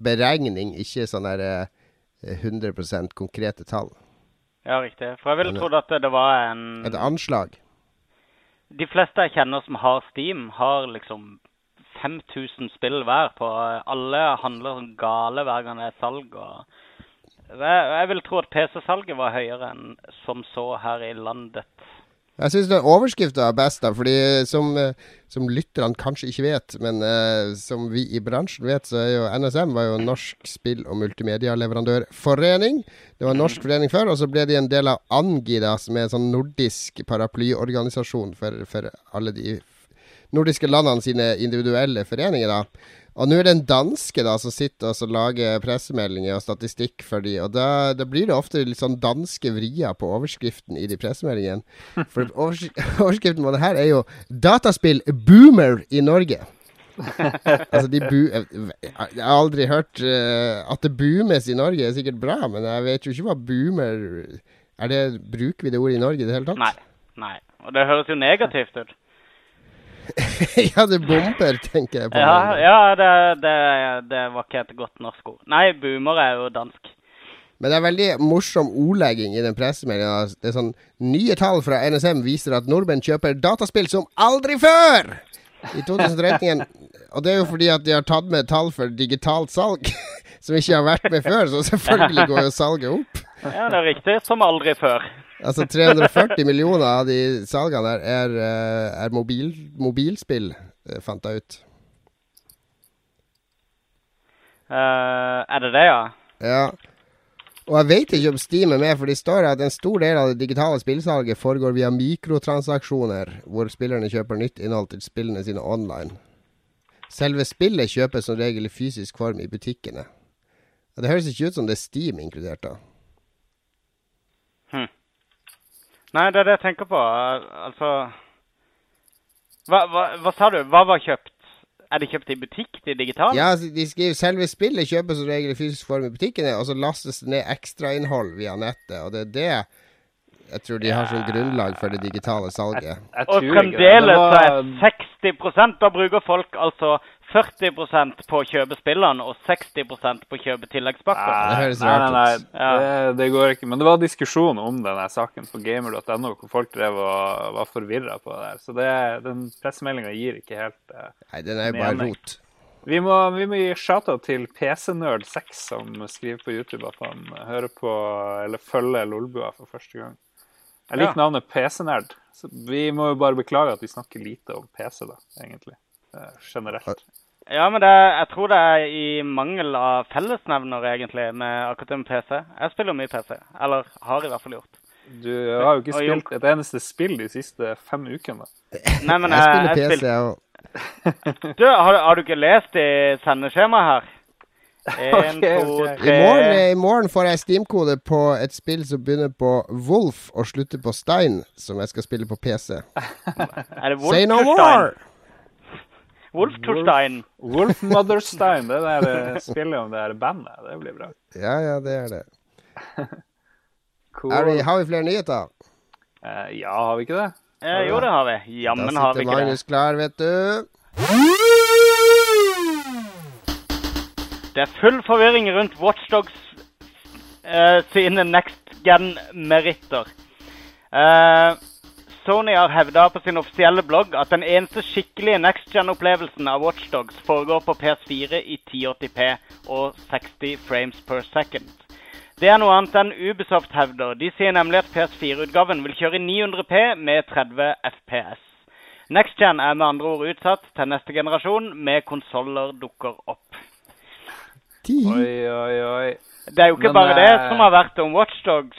beregning, ikke sånn der eh, 100% konkrete tall. Ja, riktig. For jeg ville trodd at det var en Et anslag. De fleste jeg kjenner som har Steam, har liksom 5000 spill hver på Alle handler som gale hver gang det er salg. og jeg, jeg vil tro at PC-salget var høyere enn som så her i landet. Jeg syns overskrifta er best, da, fordi som, eh, som lytterne kanskje ikke vet, men uh, som vi i bransjen vet, så er jo NSM var jo Norsk spill- og multimedialeverandørforening. Det var en norsk forening før, og så ble de en del av Angida, som er en sånn nordisk paraplyorganisasjon for, for alle de nordiske landene sine individuelle foreninger. da. Og nå er det en danske da som sitter og så lager pressemeldinger og statistikk for de, og da, da blir det ofte litt sånn danske vrier på overskriften i de pressemeldingene. For overs overskriften på det her er jo 'Dataspill boomer i Norge'. altså, de bu Jeg har aldri hørt uh, At det boomes i Norge er sikkert bra, men jeg vet jo ikke hva boomer er det, Bruker vi det ordet i Norge i det hele tatt? Nei. nei. Og det høres jo negativt ut. ja, det bomber, tenker jeg på. Ja, ja det, det, det var ikke et godt norsk ord. Nei, boomer er jo dansk. Men det er veldig morsom ordlegging i den pressemeldinga. Det er sånn Nye tall fra NSM viser at nordmenn kjøper dataspill som aldri før! I 2013. Og det er jo fordi at de har tatt med tall for digitalt salg, som ikke har vært med før. Så selvfølgelig går jo salget opp. Ja, det er riktig. Som aldri før. Altså 340 millioner av de salgene der er, eh, er mobil, mobilspill, eh, fant jeg ut. Uh, er det det, ja? Ja. Og jeg vet ikke om Steam er med, for det står at en stor del av det digitale spillsalget foregår via mikrotransaksjoner, hvor spillerne kjøper nytt innhold til spillene sine online. Selve spillet kjøpes som regel i fysisk form i butikkene. Det høres ikke ut som det er Steam inkludert, da. Nei, det er det jeg tenker på. Altså hva, hva, hva sa du? Hva var kjøpt? Er det kjøpt i butikk, de digitale? Ja, altså, de skriver selve spillet kjøpes som regel i fysisk form i butikkene, og så lastes det ned ekstrainnhold via nettet, og det er det jeg tror de har som grunnlag for det digitale salget. Jeg Og ikke det. fremdeles var- er 60% Da bruker altså 40% på å kjøpe spillene og 60% på å kjøpe tilleggspakker. Nei, Det høres nei, rart nei, ut. nei. Ja. Det, det går ikke. Men det var diskusjon om denne saken på gamer.no, hvor folk drev og var forvirra på det der. Så det, den pressemeldinga gir ikke helt uh, Nei, den er jo bare rot. Vi må, vi må gi shata til til PCNerd6, som skriver på YouTube at han hører på, eller følger Lolbua for første gang. Jeg liker Ja. navnet PC-nerd. Så vi må jo bare beklage at vi snakker lite om PC, da, egentlig. Eh, generelt. Ja, men det, jeg tror det er i mangel av fellesnevner, egentlig, med akkurat det med PC. Jeg spiller mye PC. Eller har i hvert fall gjort. Du har jo ikke spilt et eneste spill de siste fem ukene. Nei, men Jeg jeg, spiller PC, jeg òg. Du, har, har du ikke lest i sendeskjemaet her? En, Ok, to, ok. I morgen, I morgen får jeg Steam-kode på et spill som begynner på Wolf og slutter på Stein, som jeg skal spille på PC. Er det Wolf Say no more! more! Wolfenstein. Wolf Motherstein, det er det spillet om det her bandet. Det blir bra. Ja, ja, det er det. Cool. Er vi, har vi flere nyheter? Uh, ja, har vi ikke det? Uh, jo, det har vi. Jammen har vi ikke ikke det. Da sitter Magnus klar, vet du. Det er full forvirring rundt Watchdogs uh, sine next gen-meritter. Eh, Sony har hevda på sin offisielle blogg at den eneste skikkelige next gen-opplevelsen av Watchdogs foregår på PS4 i 1080p og 60 frames per second. Det er noe annet enn Ubisoft hevder. De sier nemlig at PS4-utgaven vil kjøre i 900p med 30 FPS. Next gen er med andre ord utsatt til neste generasjon med konsoller dukker opp. Oi, oi, oi. Det er jo ikke Men, bare det eh, som har vært om Watchdogs.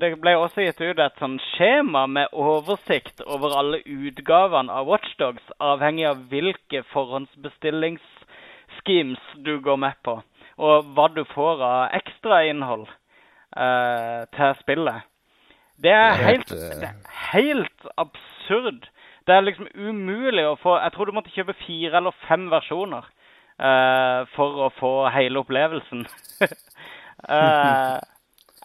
Det ble også gitt ut et sånn skjema med oversikt over alle utgavene av Watchdogs, avhengig av hvilke forhåndsbestillingsschemes du går med på, og hva du får av ekstrainnhold uh, til spillet. Det er Det helt, helt, eh, det er helt absurd. Det er liksom umulig å få Jeg tror du måtte kjøpe fire eller fem versjoner Uh, for å få hele opplevelsen. Eh,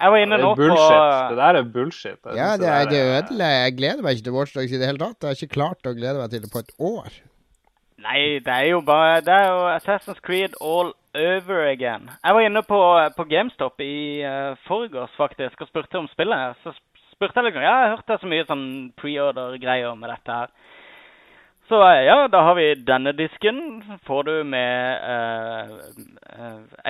jeg var inne nå på. Det der er bullshit. Jeg Ja, det er det ødelegger. Jeg gleder meg ikke til Watchdogs i det hele tatt. Jeg har ikke klart å glede meg til det på et år. Nei, det er jo bare Det er jo Assassin's Creed all over again. Jeg var inne på, på GameStop i uh, forgårs faktisk og spurte om spillet. Så spurte jeg liksom Ja, jeg hørte så mye sånn preorder-greier med dette her. Så eh, ja, da har vi denne disken. Får du med eh,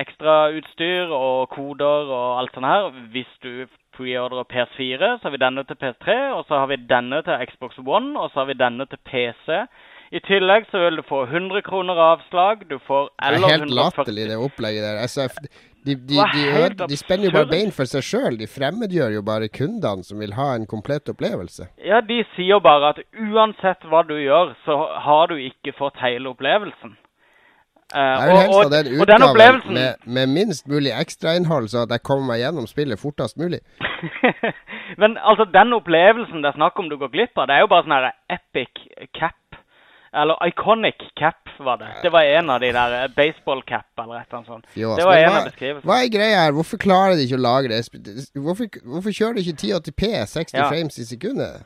ekstrautstyr ekstra utstyr og koder og alt sånt her. Hvis du preordrer PS4, så har vi denne til PS3, og så har vi denne til Xbox One, og så har vi denne til PC. I tillegg så vil du få 100 kroner avslag. Du får Det eller er helt latterlig, det opplegget der. Altså, f- de, de, de, de spenner jo bare bein for seg sjøl. De fremmedgjør jo bare kundene som vil ha en komplett opplevelse. Ja, de sier bare at uansett hva du gjør, så har du ikke fått hele opplevelsen. Eh, Jeg vil helst ha den utgaven opplevelsen med, med minst mulig ekstrainnhold, så at jeg kommer meg gjennom spillet fortest mulig. Men altså, den opplevelsen det er snakk om du går glipp av, det er jo bare sånn epic cap. Eller iconic cap, var det. Det var en av de der eh, baseball cap, eller et eller annet sånt. Fjås. Det var en hva- av beskrivelsene. Hva er greia her? Hvorfor klarer de ikke å lage det? Hvorfor, hvorfor kjører de ikke 1080p 60 Ja. frames i sekundet?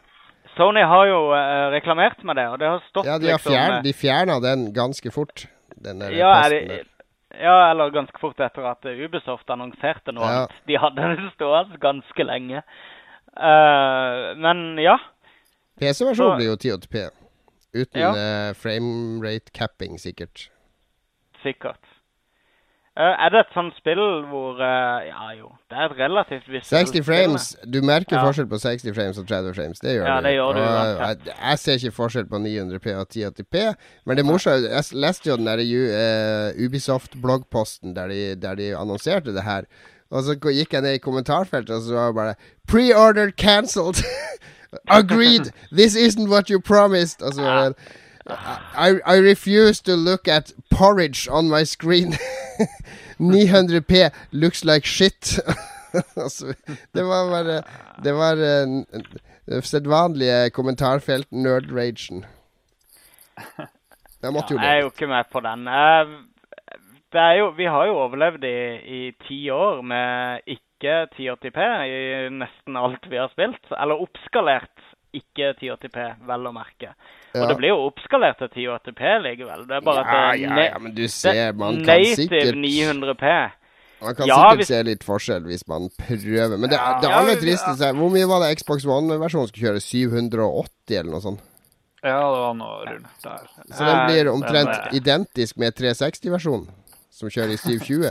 Sony har jo uh, reklamert med det, og det har stått Ja, de, har liksom fjern, eh, de fjerna den ganske fort. Den der ja, posten der. ja, eller ganske fort etter at eh, Ubisoft annonserte noe Ja. annet. De hadde den stående ganske lenge. Uh, men ja. PC-versjonen blir jo 1080p. Uten Ja. eh, framerate capping, sikkert. Sikkert. Uh, er det et sånt spill hvor uh, Ja, jo. Det er et relativt visuelt 60 frames. Du merker Ja. forskjell på 60 frames og 30 frames. Det gjør Ja, det gjør du Og jeg, jeg ser ikke forskjell på 900p og 1080p. Men det morsomme Jeg leste jo den der uh, Ubisoft-bloggposten der, de- der de annonserte det her. Og så gikk jeg ned i kommentarfeltet, og så var det bare Pre-order cancelled! Agreed! This isn't what you promised! Og så var det I, I refuse to look at porridge on my screen. 900p looks like shit. det var bare Det var uh, sedvanlige kommentarfelt-nerd-ragen. Jeg måtte jo Ja, jeg er jo ikke med på den. Eh, Det er jo, vi har jo overlevd i, i ti år med ikke 1080p i nesten alt vi har spilt. Eller oppskalert ikke 1080p, vel å merke. Og det blir jo oppskalert til 1080p likevel. Det er bare at Ja, det ja, ja, men du ser er Man kan sikkert 900p. Man kan Ja, sikkert hvis- se litt forskjell hvis man prøver. Men det, Ja. det Ja, aller ja. tristeste Hvor mye var det Xbox One-versjonen skulle kjøre? 780 eller noe sånt? Ja, det var noe rundt der. Så den blir omtrent den identisk med 360-versjonen, som kjører i 720.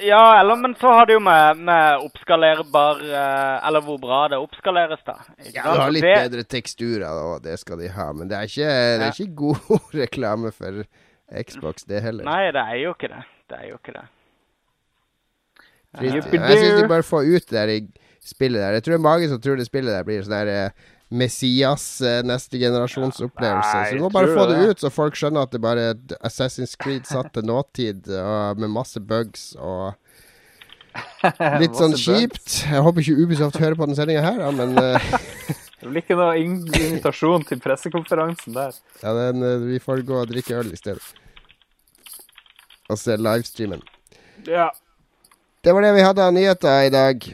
Ja, eller men så har det jo med, med oppskalerbar eh, Eller hvor bra det oppskaleres, da. Ikke Ja, du har litt Det- bedre teksturer, og det skal de ha. Men det er ikke, det er ikke god reklame for Xbox, det heller. Nei, det er jo ikke det. Det er jo ikke det. Trist. Jeg syns de bare får ut det spillet der. Jeg tror det er mange som tror det spillet der blir sånn der eh, Messias eh, neste generasjons opplevelse. Nei, så du må bare få det det? ut, så folk skjønner at det bare er Assassin's Creed satt til nåtid, og med masse bugs og Litt sånn kjipt. Jeg håper ikke Ubisoft hører på den sendinga her, da, men uh... Det blir ikke noe in- invitasjon til pressekonferansen der. ja, den, eh, vi får gå og drikke øl i stedet. Og se livestreamen. Ja. Det var det vi hadde av nyheter i dag.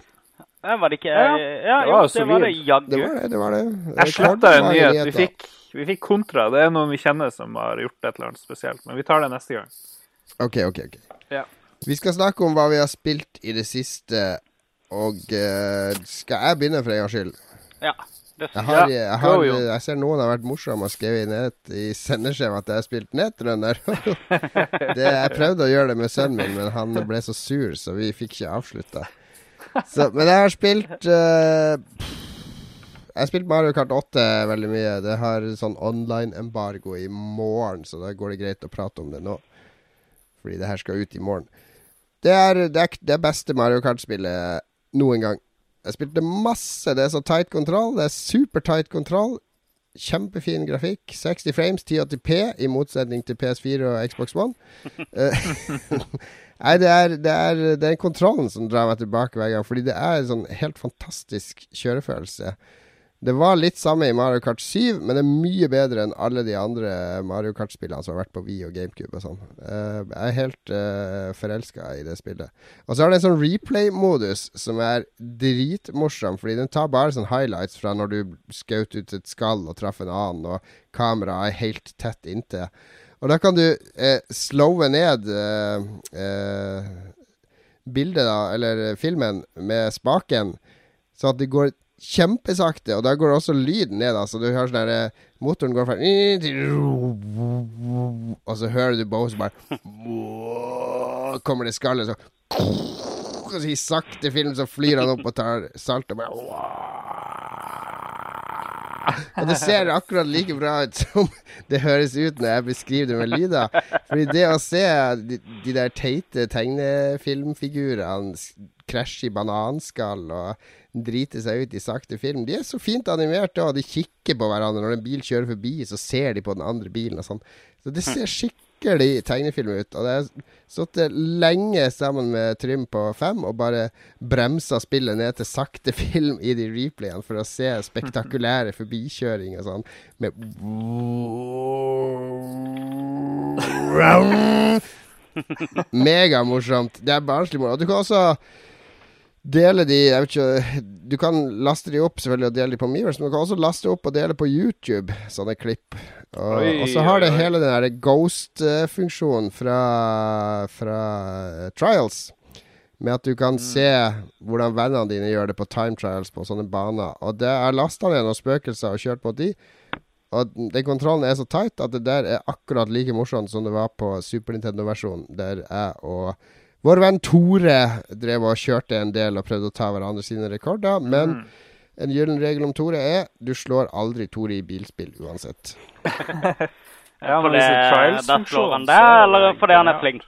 Ja, var det ikke Ja, Ja, det jo, var det var det Det var det. det, var det. Jeg sletta en nyhet. Vi fikk, vi fikk kontra. Det er noen vi kjenner som har gjort et eller annet spesielt. Men vi tar det neste gang. OK, OK. ok Ja. Vi skal snakke om hva vi har spilt i det siste, og uh, skal jeg begynne for en gangs skyld? Ja. Det Jeg, har, jeg, har, Jon. jeg ser noen har vært morsomme og skrevet ned i sendeskjema at jeg har spilt Netrunner. det, jeg prøvde å gjøre det med sønnen min, men han ble så sur, så vi fikk ikke avslutta. Så, men jeg har spilt uh, Jeg har spilt Mario Kart 8 veldig mye. Det har sånn online-embargo i morgen, så da går det greit å prate om det nå. Fordi det her skal ut i morgen. Det er det, er det beste Mario Kart-spillet noen gang. Jeg spilte masse. Det er så tight kontroll. Det er super tight kontroll. Kjempefin grafikk. 60 frames, 1080P, i motsetning til PS4 og Xbox One. Eh, Nei, det er, det, er, det er kontrollen som drar meg tilbake hver gang. Fordi det er en sånn helt fantastisk kjørefølelse. Det var litt samme i Mario Kart 7, men det er mye bedre enn alle de andre Mario Kart-spillene som har vært på Wii og GameCube og sånn. Eh, jeg er helt uh, forelska i det spillet. Og så har det en sånn replay-modus som er dritmorsom, fordi den tar bare sånn highlights fra når du skjøt ut et skall og traff en annen, og kameraet er helt tett inntil. Og da kan du eh, slowe ned eh, eh, bildet, da, eller filmen, med spaken, så at det går kjempesakte. Og da går også lyden ned, så du hører sånn der Motoren går fra Og så hører du Bose bare Kommer det skallet, så Og så i sakte film så flyr han opp og tar salt og bare Og det ser akkurat like bra ut som det høres ut når jeg beskriver det med lyder. Fordi det å se de, de der teite tegnefilmfigurene krasje i bananskall og drite seg ut i sakte film, de er så fint animerte, og de kikker på hverandre. Når en bil kjører forbi, så ser de på den andre bilen og sånn. Så det ser skikkelig tegnefilm ut. Og det satt lenge sammen med Trym på fem og bare bremsa spillet ned til sakte film i de replayene for å se spektakulære forbikjøringer sånn. Med Megamorsomt. Det er barnslig moro. Og du kan også dele de jeg vet ikke, Du kan laste de opp selvfølgelig og dele de på Miiverse, men du kan også laste opp og dele på YouTube, sånne klipp. Og, Oi, og så har det oi, oi. hele den der Ghost-funksjonen fra, fra eh, Trials. Med at du Mm. kan se hvordan vennene dine gjør det på time trials på sånne baner. Og det er lasta ned noen spøkelser og kjørt mot de. Og den kontrollen er så tight at det der er akkurat like morsomt som det var på Super Nintendo-versjonen, der jeg og vår venn Tore drev og kjørte en del og prøvde å ta hverandre sine rekorder. Men Mm. en gyllen regel om Tore er du slår aldri Tore i bilspill uansett. Ja, men Fordi det da slår han det, er eller fordi han er flink?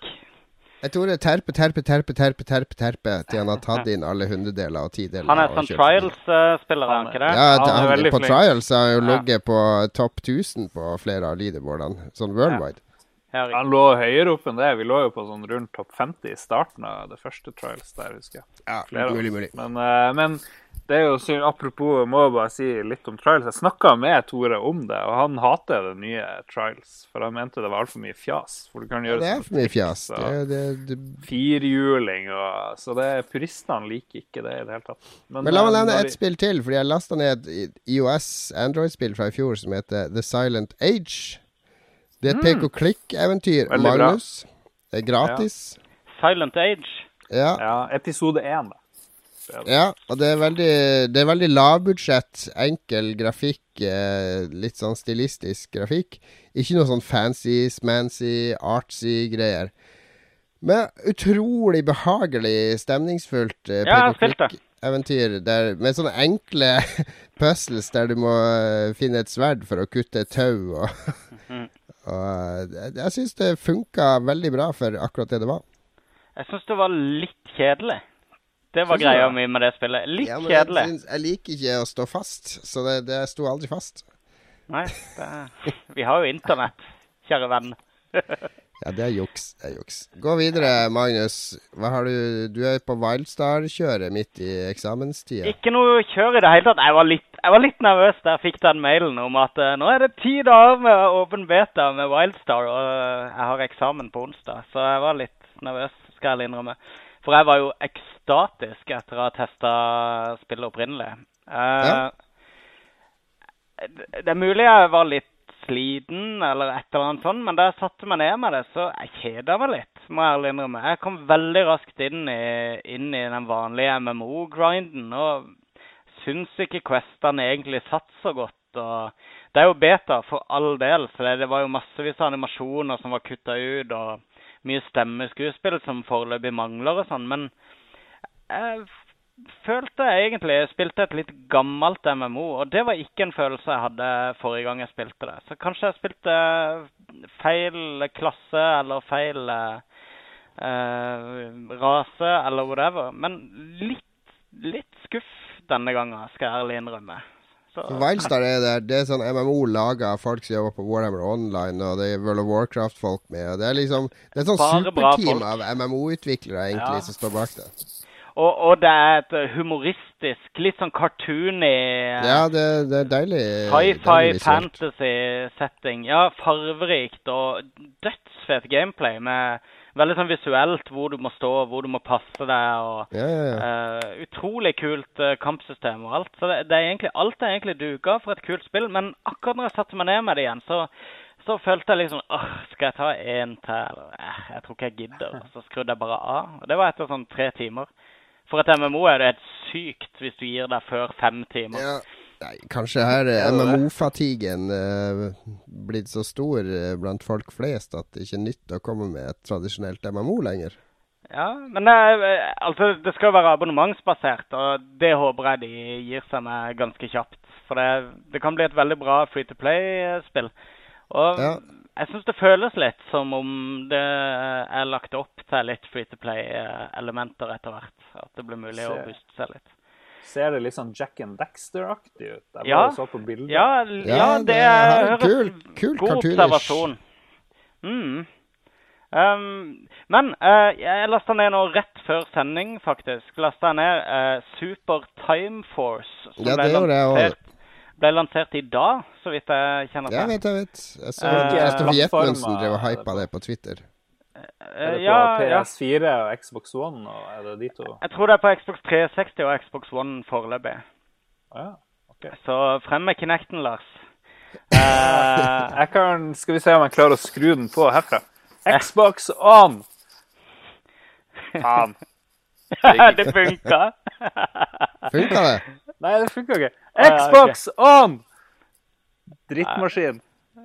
Jeg tror det er terpe, terpe, terpe, terpe, terpe, terpe til han har tatt inn alle hundredeler og tideler. Han er sånn trials-spiller, er han ikke det? Ja, Han han, han, på flink. trials har han jo Ja. ligget på topp 1000 på flere av leaderboardene, sånn worldwide. Ja, riktig. Han lå høyere opp enn det. Vi lå jo på sånn rundt topp 50 i starten av det første trials der, husker jeg. Ja, Flere mulig, mulig. Men, eh, men det er jo synd Apropos, må jeg bare si litt om trials. Jeg snakka med Tore om det, og han hater det nye trials. For han mente det var altfor mye fjas. For du kan gjøre Det er for mye fjas. Det, Firhjuling og Så det, puristene liker ikke det i det hele tatt. Men la meg eh, nevne et spill til, fordi jeg lasta ned et IOS Android-spill fra i fjor som heter The Silent Age. Det er et pek og klikk-eventyr. Mm. Bra. Magnus. Det er gratis. Silent Age. Ja. Ja, episode én, ja. Og det er veldig, det er veldig lavbudsjett, enkel grafikk, eh, litt sånn stilistisk grafikk. Ikke noe sånn fancy, smancy, artsy greier. Men utrolig behagelig, stemningsfullt eh, Ja, klikk-eventyr der- med sånne enkle puzzles der du må eh, finne et sverd for å kutte et tau. Og, Mhm. Og eh, jeg syns det funka veldig bra for akkurat det det var. Jeg syns det var litt kjedelig. Det var greia mi med det spillet. Litt Ja, kjedelig. Jeg, jeg liker ikke å stå fast, så det, det sto aldri fast. Nei, det, vi har jo internett, kjære venn. Ja, det er juks. Det er juks. Gå videre, Magnus. Hva har du Du er på Wildstar-kjøret midt i eksamenstida. Ikke noe kjør i det hele tatt. Jeg var litt, jeg var litt nervøs da jeg fikk den mailen om at uh, nå er det ti dager med åpen beta med Wildstar, og uh, jeg har eksamen på onsdag. Så jeg var litt nervøs, skal jeg innrømme. For jeg var jo ekstatisk etter å ha testa spillet opprinnelig. Uh, Ja. det, er mulig jeg var litt sliten eller et eller annet sånt, men da jeg satte meg ned med det, så jeg kjeda meg litt, må jeg ærlig innrømme. Jeg kom veldig raskt inn i, inn i den vanlige MMO-grinden, og syns ikke Questene egentlig satt så godt. og Det er jo beta for all del, for det, var jo massevis av animasjoner som var kutta ut, og mye stemmeskuespill som foreløpig mangler og sånn, men jeg f- følte jeg egentlig jeg spilte et litt gammelt MMO, og det var ikke en følelse jeg hadde forrige gang jeg spilte det. Så kanskje jeg spilte feil klasse eller feil eh, rase eller whatever. Men litt, litt skuff denne gangen, skal jeg ærlig innrømme. Så, Wildstar er det, Det er sånn MMO laga av folk som jobber på Warhammer Online, og det er World of Warcraft-folk med. Det er liksom Det er sånn superteam av MMO-utviklere egentlig Ja. som står bak det. Og, og det er et humoristisk, litt sånn cartoony Ja, det, det er deilig. Sci-fi, fantasy-setting. Ja, farverikt og dødsfett gameplay med veldig sånn visuelt hvor du må stå, hvor du må passe deg. og Ja, ja, ja. Uh, Utrolig kult uh, kampsystem og alt. Så det, det er egentlig, alt er egentlig duka for et kult spill. Men akkurat når jeg satte meg ned med det igjen, så, så følte jeg liksom åh, Skal jeg ta en til? Eller, eh, jeg tror ikke jeg gidder. Og så skrudde jeg bare av. Og det var etter sånn tre timer. For et MMO er det helt sykt hvis du gir deg før fem timer. ja. Nei, kanskje her er Ja, det er det. MMO-fatiguen uh, blitt så stor eh, blant folk flest at det ikke er nytt å komme med et tradisjonelt MMO lenger. Ja, men det, altså, det skal jo være abonnementsbasert, og det håper jeg de gir seg med ganske kjapt. For det, det kan bli et veldig bra free to play-spill. Og Ja. Jeg syns det føles litt som om det er lagt opp til litt free to play-elementer etter hvert. At det blir mulig å Se. booste seg litt. Ser det litt sånn Jack and Dexter-aktig ut? Jeg bare Ja. så på bildet. Ja, Ja, det det er høres kul- kul god observasjon. Mm. Um, men uh, jeg lasta ned nå rett før sending, faktisk. Lasta ned uh, Super Time Force. Som Ja, ble, det gjorde jeg også. Ble lansert i dag, så vidt jeg kjenner Ja, jeg vet jeg vet. Jeg så at Kristoffer plattformer Jetmundsen drev og er det hypa på. det på Twitter. Er Eh, det på ja, ja. PS4 og Xbox One? Og er det de to? Jeg tror det er på Xbox 360 og Xbox One foreløpig. Ja, okay. Så frem med Kinecten, Lars. Eh, Jeg kan, skal vi se om jeg klarer å skru den på herfra. Xbox on! Faen. det funka. Funka det? Nei, det funka ikke. ja, okay. Xbox on! Drittmaskin.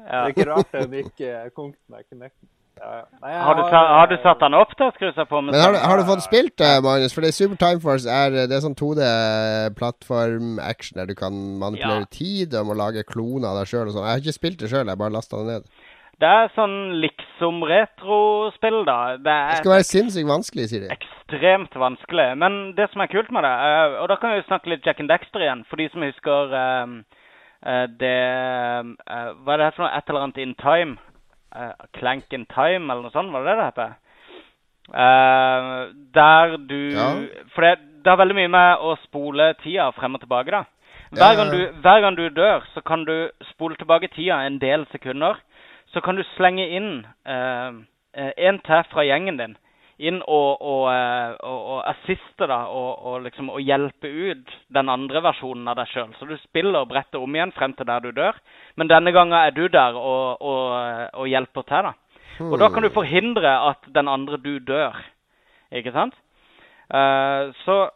Det er ikke rart den ikke kom med Kinecten. Ja, ja. Nei, Har du, ta, har du satt den opp til å skru seg på? Men har du, har du fått spilt det, Magnus? For det Super Time Force er, det er sånn 2D-plattform-action der du kan manipulere Ja. tid og må lage kloner av deg sjøl og sånn. Jeg har ikke spilt det sjøl, jeg bare lasta det ned. Det er sånn liksom retrospill, da. Det Det skal være sinnssykt vanskelig, sier de. ekstremt vanskelig. Men det som er kult med det uh, Og da kan vi snakke litt Jack and Dexter igjen, for de som husker uh, uh, det eh, Hva er det for noe? Et eller annet in time? Eh, Clank in time, eller noe sånt? Var det det det heter? Der du Ja. For det, det er veldig mye med å spole tida frem og tilbake, da. Hver gang, du, hver gang du dør, så kan du spole tilbake tida en del sekunder. Så kan du slenge inn eh, eh, en til fra gjengen din inn og, og, eh, og, og assiste da, og, og liksom og hjelpe ut den andre versjonen av deg sjøl. Så du spiller brettet om igjen frem til der du dør, men denne gangen er du der og, og, og hjelper til. da. Og da kan du forhindre at den andre du dør. Ikke sant? Uh, så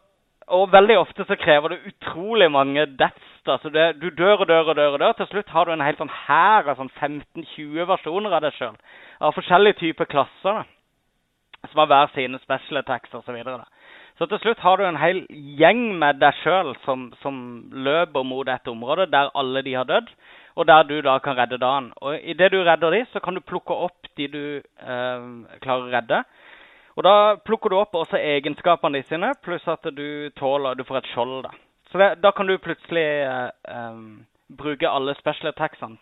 Og veldig ofte så krever det utrolig mange deaths. Da, så det, Du dør og dør og dør. og dør. Til slutt har du en helt sånn hær av sånn 15-20 versjoner av deg sjøl. Av forskjellige typer klasser. da, Som har hver sine special attacks osv. Så, videre, så til slutt har du en hel gjeng med deg sjøl som, som løper mot et område der alle de har dødd, og der du da kan redde dagen. Og Idet du redder de, så kan du plukke opp de du eh, klarer å redde. Og da plukker du opp også egenskapene de sine, pluss at du tåler Du får et skjold, da. Så det, da kan du plutselig eh, um, bruke alle special attacksene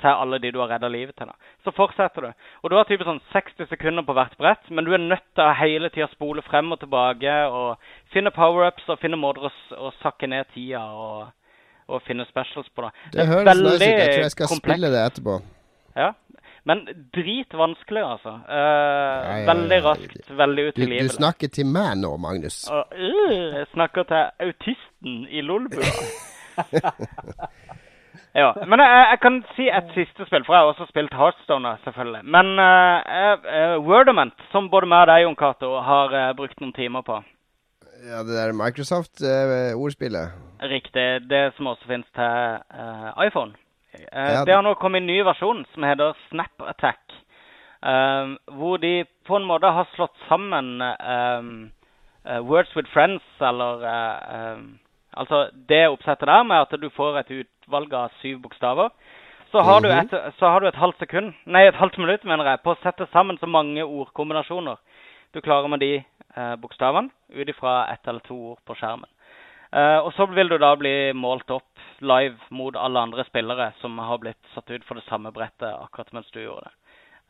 til alle de du har redda livet til. da. Så fortsetter du. Og du har typisk sånn 60 sekunder på hvert brett, men du er nødt til å hele tida spole frem og tilbake og finne power-ups og finne måter å, å sakke ned tida og, og finne specials på. da. Det høres nice ut. Jeg tror jeg skal spille det etterpå. Ja. Men dritvanskelig, altså. Uh, ja. Veldig raskt, veldig Du, du snakker til meg nå, Magnus. Og, uh, jeg snakker til autisten i Lolbua. ja, men jeg, jeg kan si et siste spill, for jeg har også spilt Heartstoner, selvfølgelig. Men uh, Wordament, som både meg og deg, Jon Cato, har brukt noen timer på. Ja, det der Microsoft-ordspillet. Riktig. Det som også finnes til iPhone. Eh, Ja, det har nå kommet en ny versjon som heter Snap Attack. eh, hvor de på en måte har slått sammen eh, Words with Friends, eller Altså det oppsettet der med at du får et utvalg av syv bokstaver. Så har, du Mhm. et, så har du et halvt sekund, nei et halvt minutt mener jeg, på å sette sammen så mange ordkombinasjoner du klarer med de bokstavene ut ifra ett eller to ord på skjermen. Eh, og så vil du da bli målt opp live mot alle andre spillere som har blitt satt ut for det samme brettet akkurat mens du gjorde det.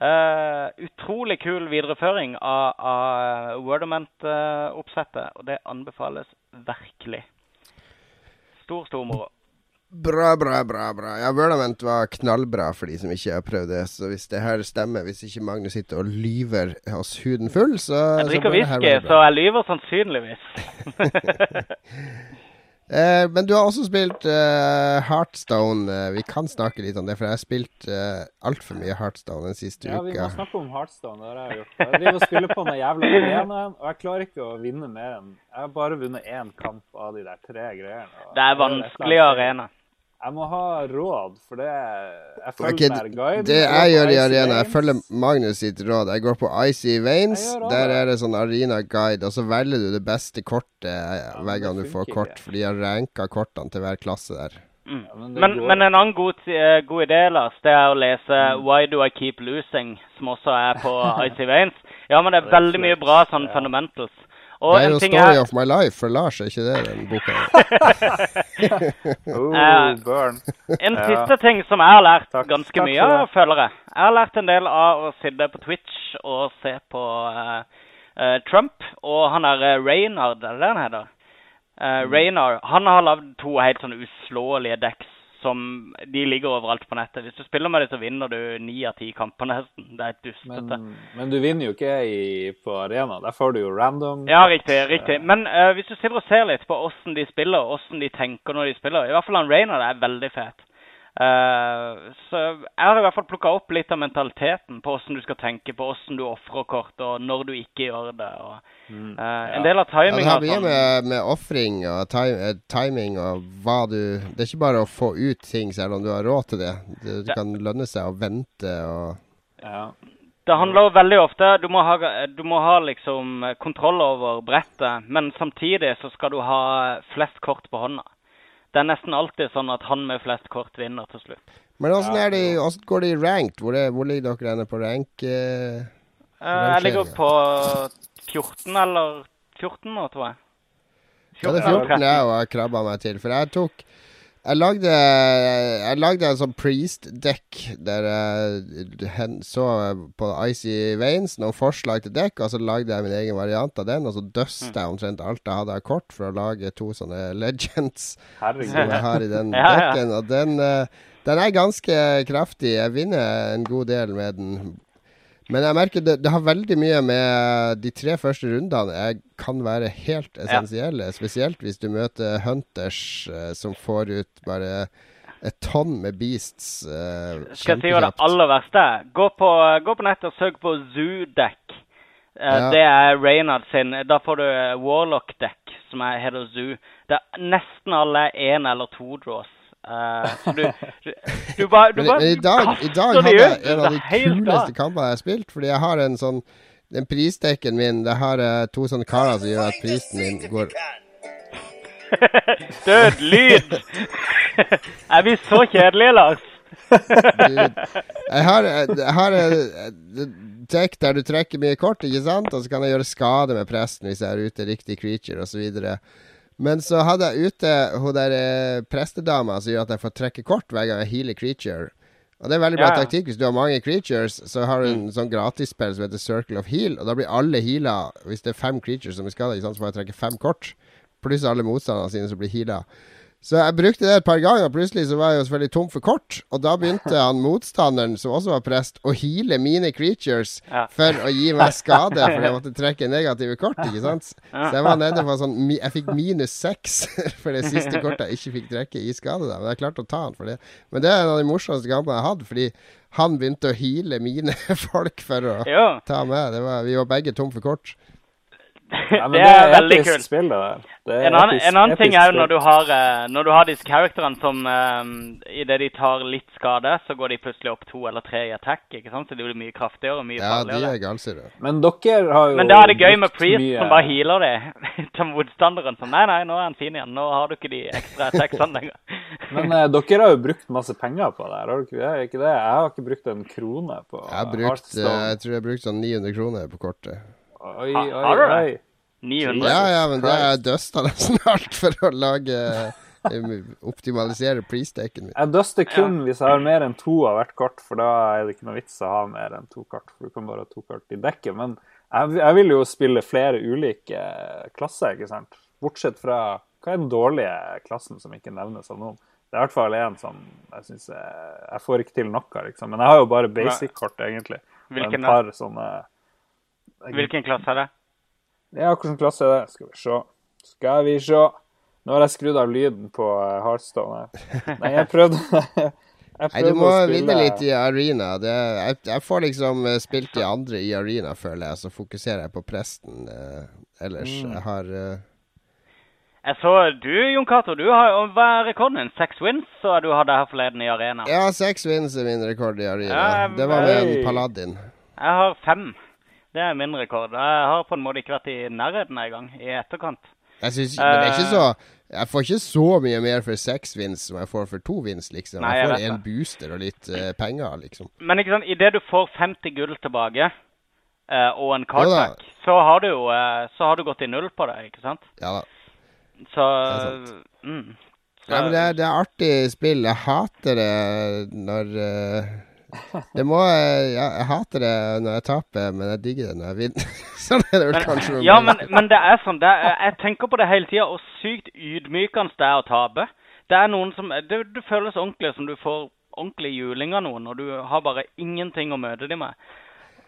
Eh, utrolig kul videreføring av, av Wordament-oppsettet, og det anbefales virkelig. Stor, stor moro. Bra, bra, bra. bra. Ja, Wordament var knallbra for de som ikke har prøvd det. Så hvis det her stemmer, hvis ikke Magnus sitter og lyver oss huden full, så Jeg drikker whisky, så jeg lyver sannsynligvis. Eh, men du har også spilt eh, Heartstone. Eh, vi kan snakke litt om det, for jeg har spilt uh, altfor mye Heartstone den siste Ja, vi må snakke om Heartstone. Det har jeg gjort. Jeg driver og spiller på den jævla arenaen, og jeg klarer ikke å vinne mer enn Jeg har bare vunnet én kamp av de der tre greiene. Det er vanskelig arena. Jeg må ha råd, for det Jeg følger okay, med guiden. det jeg jeg gjør i arena, jeg følger Magnus sitt råd. Jeg går på Icy Veins. Der er det sånn arena guide, og så velger du det beste kortet ja, hver gang du får kort. ikke. For de har ranka kortene til hver klasse der. Mm. Ja, men Men, men en annen god, eh, god idé, Lars, det er å lese Why Do I Keep Losing, som også er på Icy Veins. Ja, men det er veldig mye bra sånn fundamentals. Og Det er en jo Story er of my life for Lars, er ikke det den boka? uh, Eh. En Ja. siste ting som jeg har lært Takk- ganske takk mye av, følgere. jeg. Jeg har lært en del av å sitte på Twitch og se på uh, uh, Trump og han der uh, Reynard, er det det han heter? Uh, Mm. Reynard, han har lagd to helt sånne uslåelige decks som de ligger overalt på nettet. Hvis du spiller med dem, så vinner du ni av ti kamper nesten. Det er dustete. Men, men du vinner jo ikke i, på arena. Der får du jo random. Ja, riktig. riktig. Men uh, hvis du sitter og ser litt på åssen de spiller, åssen de tenker når de spiller I hvert fall han Reynard er veldig fet. Eh, så jeg har i hvert fall plukka opp litt av mentaliteten på åssen du skal tenke, på åssen du ofrer kort, og når du ikke gjør det. og Mm. eh, En del av Ja, det har mye med, med ofring og time, eh, timing og hva du Det er ikke bare å få ut ting selv om du har råd til det. Det, det kan lønne seg å vente og Ja. Det handler veldig ofte Du må ha, du må ha liksom kontroll over brettet, men samtidig så skal du ha flest kort på hånda. Det er nesten alltid sånn at han med flest kort vinner til slutt. Men åssen Ja, er de, hvordan går det i ranked? Hvor, er, hvor ligger dere henne på rank? eh? Eh, jeg ligger på 14 eller 14 nå, tror jeg. Ja, det er 14 eller 14 jeg har krabba meg til. For jeg tok Jeg lagde, jeg lagde en sånn priest-dekk der jeg så på Icy Veins noen forslag til dekk, og så lagde jeg min egen variant av den. Og så døsta jeg omtrent alt jeg hadde av kort for å lage to sånne legends som jeg har i den dekken. Og den, eh, den er ganske kraftig. Jeg vinner en god del med den. Men jeg merker det, det har veldig mye med de tre første rundene jeg kan være helt essensielle. Spesielt hvis du møter hunters eh, som får ut bare et tonn med beasts uh, Skal jeg si det aller verste er? Gå på, gå på nettet og søk på Zoo-dekk. Uh, Ja. Det er Reynard sin. Da får du eh, Warlock-dekk, som er heter Zoo. Det er nesten alle er én eller to draws. Så du, du, du bare, du bare i dag, i dag hadde jeg en av de kuleste kampene jeg har spilt. Fordi jeg har en sånn Den pristekken min, det har uh, to sånne karer som gjør at prisen min går Død lyd! er vi så kjedelige, Lars? Jeg har, jeg har eh, der du trekker mye kort, ikke sant? Og så kan jeg gjøre skade med presten hvis jeg er ute riktig creature, osv. Men så hadde jeg ute hun der eh, prestedama som gjør at jeg får trekke kort hver gang jeg healer creature. Og det er veldig bra Ja, ja. taktikk. Hvis du har mange creatures, så har du en sånn gratisspill som heter Circle of Heal, og da blir alle heala. Hvis det er fem creatures som er skada, så får jeg trekke fem kort. Pluss alle motstanderne sine som blir heala. Så jeg brukte det et par ganger, og plutselig så var jeg jo selvfølgelig tom for kort. Og da begynte han motstanderen, som også var prest, å heale mine creatures Ja. for å gi meg skade, for jeg måtte trekke negative kort, ikke sant. Så jeg var nede på sånn Jeg fikk minus seks for det siste kortet jeg ikke fikk trekke i skade. Da. Men jeg klarte å ta han for det. Men det er en av de morsomste kampene jeg har hatt, fordi han begynte å heale mine folk for å Jo, ta meg. Det var, vi var begge tom for kort. Ja, men det er veldig kult. spill, det er En annen, en annen ting er jo når du har, eh, når du har disse karakterene som uh, Idet de tar litt skade, så går de plutselig opp to eller tre i attack. ikke sant? Så de blir mye kraftigere og mye Ja, de er galsure. Men dere har jo Men da er det gøy med Priest mye- som bare healer det til motstanderen. Som nei, nei, nå er han fin igjen. Nå har du ikke de ekstra attacksene lenger. Men uh, dere har jo brukt masse penger på det her, har dere ikke det? Jeg har ikke brukt en krone på Jeg har brukt eh, Jeg tror jeg har brukt sånn 900 kroner på kortet. Oi, Ha- oi, har du det? oi. 900. Ja, ja, men det er dusta nesten alt for å lage eh, Optimalisere priesteken min. Jeg duster kun hvis jeg har mer enn to av hvert kort, for da er det ikke noe vits å ha mer enn to kort. For du kan bare ha to kort i dekket. Men jeg, jeg vil jo spille flere ulike klasser, ikke sant? Bortsett fra Hva er den dårlige klassen som ikke nevnes av noen? Det er i hvert fall en som jeg syns jeg, jeg får ikke til noe, liksom. Men jeg har jo bare basic-kort, egentlig. Hvilken sånne Hvilken klasse er det? Ja, hvilken klasse er det? Skal vi se. Skal vi se. Nå har jeg skrudd av lyden på Heartstone. Her. Nei, jeg prøvde Jeg Nei, du må vinne litt i arena. Det, jeg, jeg får liksom eh, spilt de andre i arena, føler jeg. Så fokuserer jeg på presten eh, ellers. Mm. Jeg har eh, Jeg så du, Jon Cato, du har Hva er rekorden din? Seks wins, så du hadde her forleden i arena. Ja, seks wins er min rekord i arena. Ja, det var med en paladin. Jeg har fem. Det er min rekord. Jeg har på en måte ikke vært i nærheten engang, i etterkant. Jeg synes, men det er ikke Eh. så Jeg får ikke så mye mer for seks vins som jeg får for to vins, liksom. Nei, jeg jeg får en booster og litt uh, penger, liksom. Men ikke sant, idet du får 50 gull tilbake uh, og en da. så har du jo uh, så har du gått i null på det, ikke sant? Ja da. Så er sant. mm, så, Ja, men det er, det er artig spill. Jeg hater det når eh, Det må eh, ja, Jeg hater det når jeg taper, men jeg digger det når jeg vinner. sånn er det vel kanskje. Ja, men, men det er sånn. Det er, jeg tenker på det hele tida, og sykt ydmykende det er å tape. Det er noen som Det, det føles ordentlig som du får ordentlig juling av noen, og du har bare ingenting å møte dem med.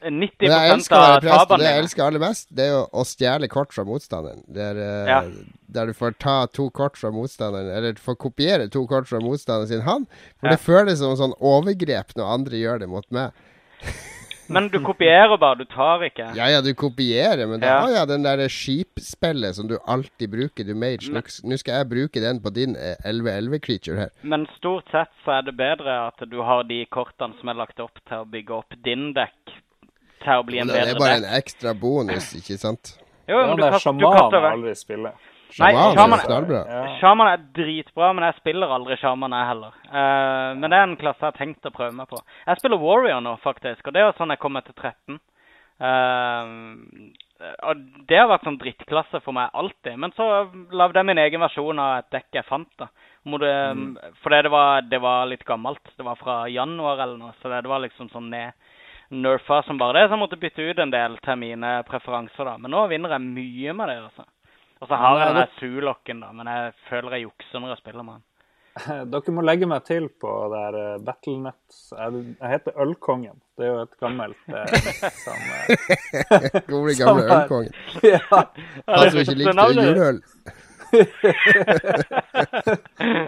90 Men jeg elsker å av prest, det jeg dine elsker aller mest, det er jo å stjele kort fra motstanderen. Det er, eh, Ja. Der du får ta to kort fra motstanderen, eller får kopiere to kort fra motstanderen sin hånd. For Ja. det føles som sånn overgrep når andre gjør det mot meg. Men du kopierer bare, du tar ikke. Ja ja, du kopierer, men Ja. har ja den derre skipspillet som du alltid bruker, du mage. Nå skal jeg bruke den på din eh, 11-11-creature her. Men stort sett så er det bedre at du har de kortene som er lagt opp til å bygge opp din dekk til å bli en Det er bedre bare en ekstra bonus, ikke sant? Jo, men du der du kaster vekk. aldri spille. Nei, Sjaman sjaman- er knallbra. Ja. Er dritbra, men jeg spiller aldri sjaman, jeg heller. Uh, men det er en klasse jeg har tenkt å prøve meg på. Jeg spiller Warrior nå, faktisk, og det er sånn jeg kommer til 13. Uh, og det har vært sånn drittklasse for meg alltid. Men så lagde jeg min egen versjon av et dekk jeg fant. da. Må mm. Fordi det var, det var litt gammelt. Det var fra januar eller noe, så det, det var liksom sånn ned nerfa som bare det. Så jeg måtte bytte ut en del til mine preferanser, da. Men nå vinner jeg mye med det, altså. Og så har jeg den sulokken da, men jeg føler jeg jukser når jeg spiller med den. Dere må legge meg til på der eh, Battlenet. Jeg, jeg heter Ølkongen. Det er jo et gammelt eh, som eh, Gode gamle Samme ølkongen. ja. Han som ikke likte juleøl.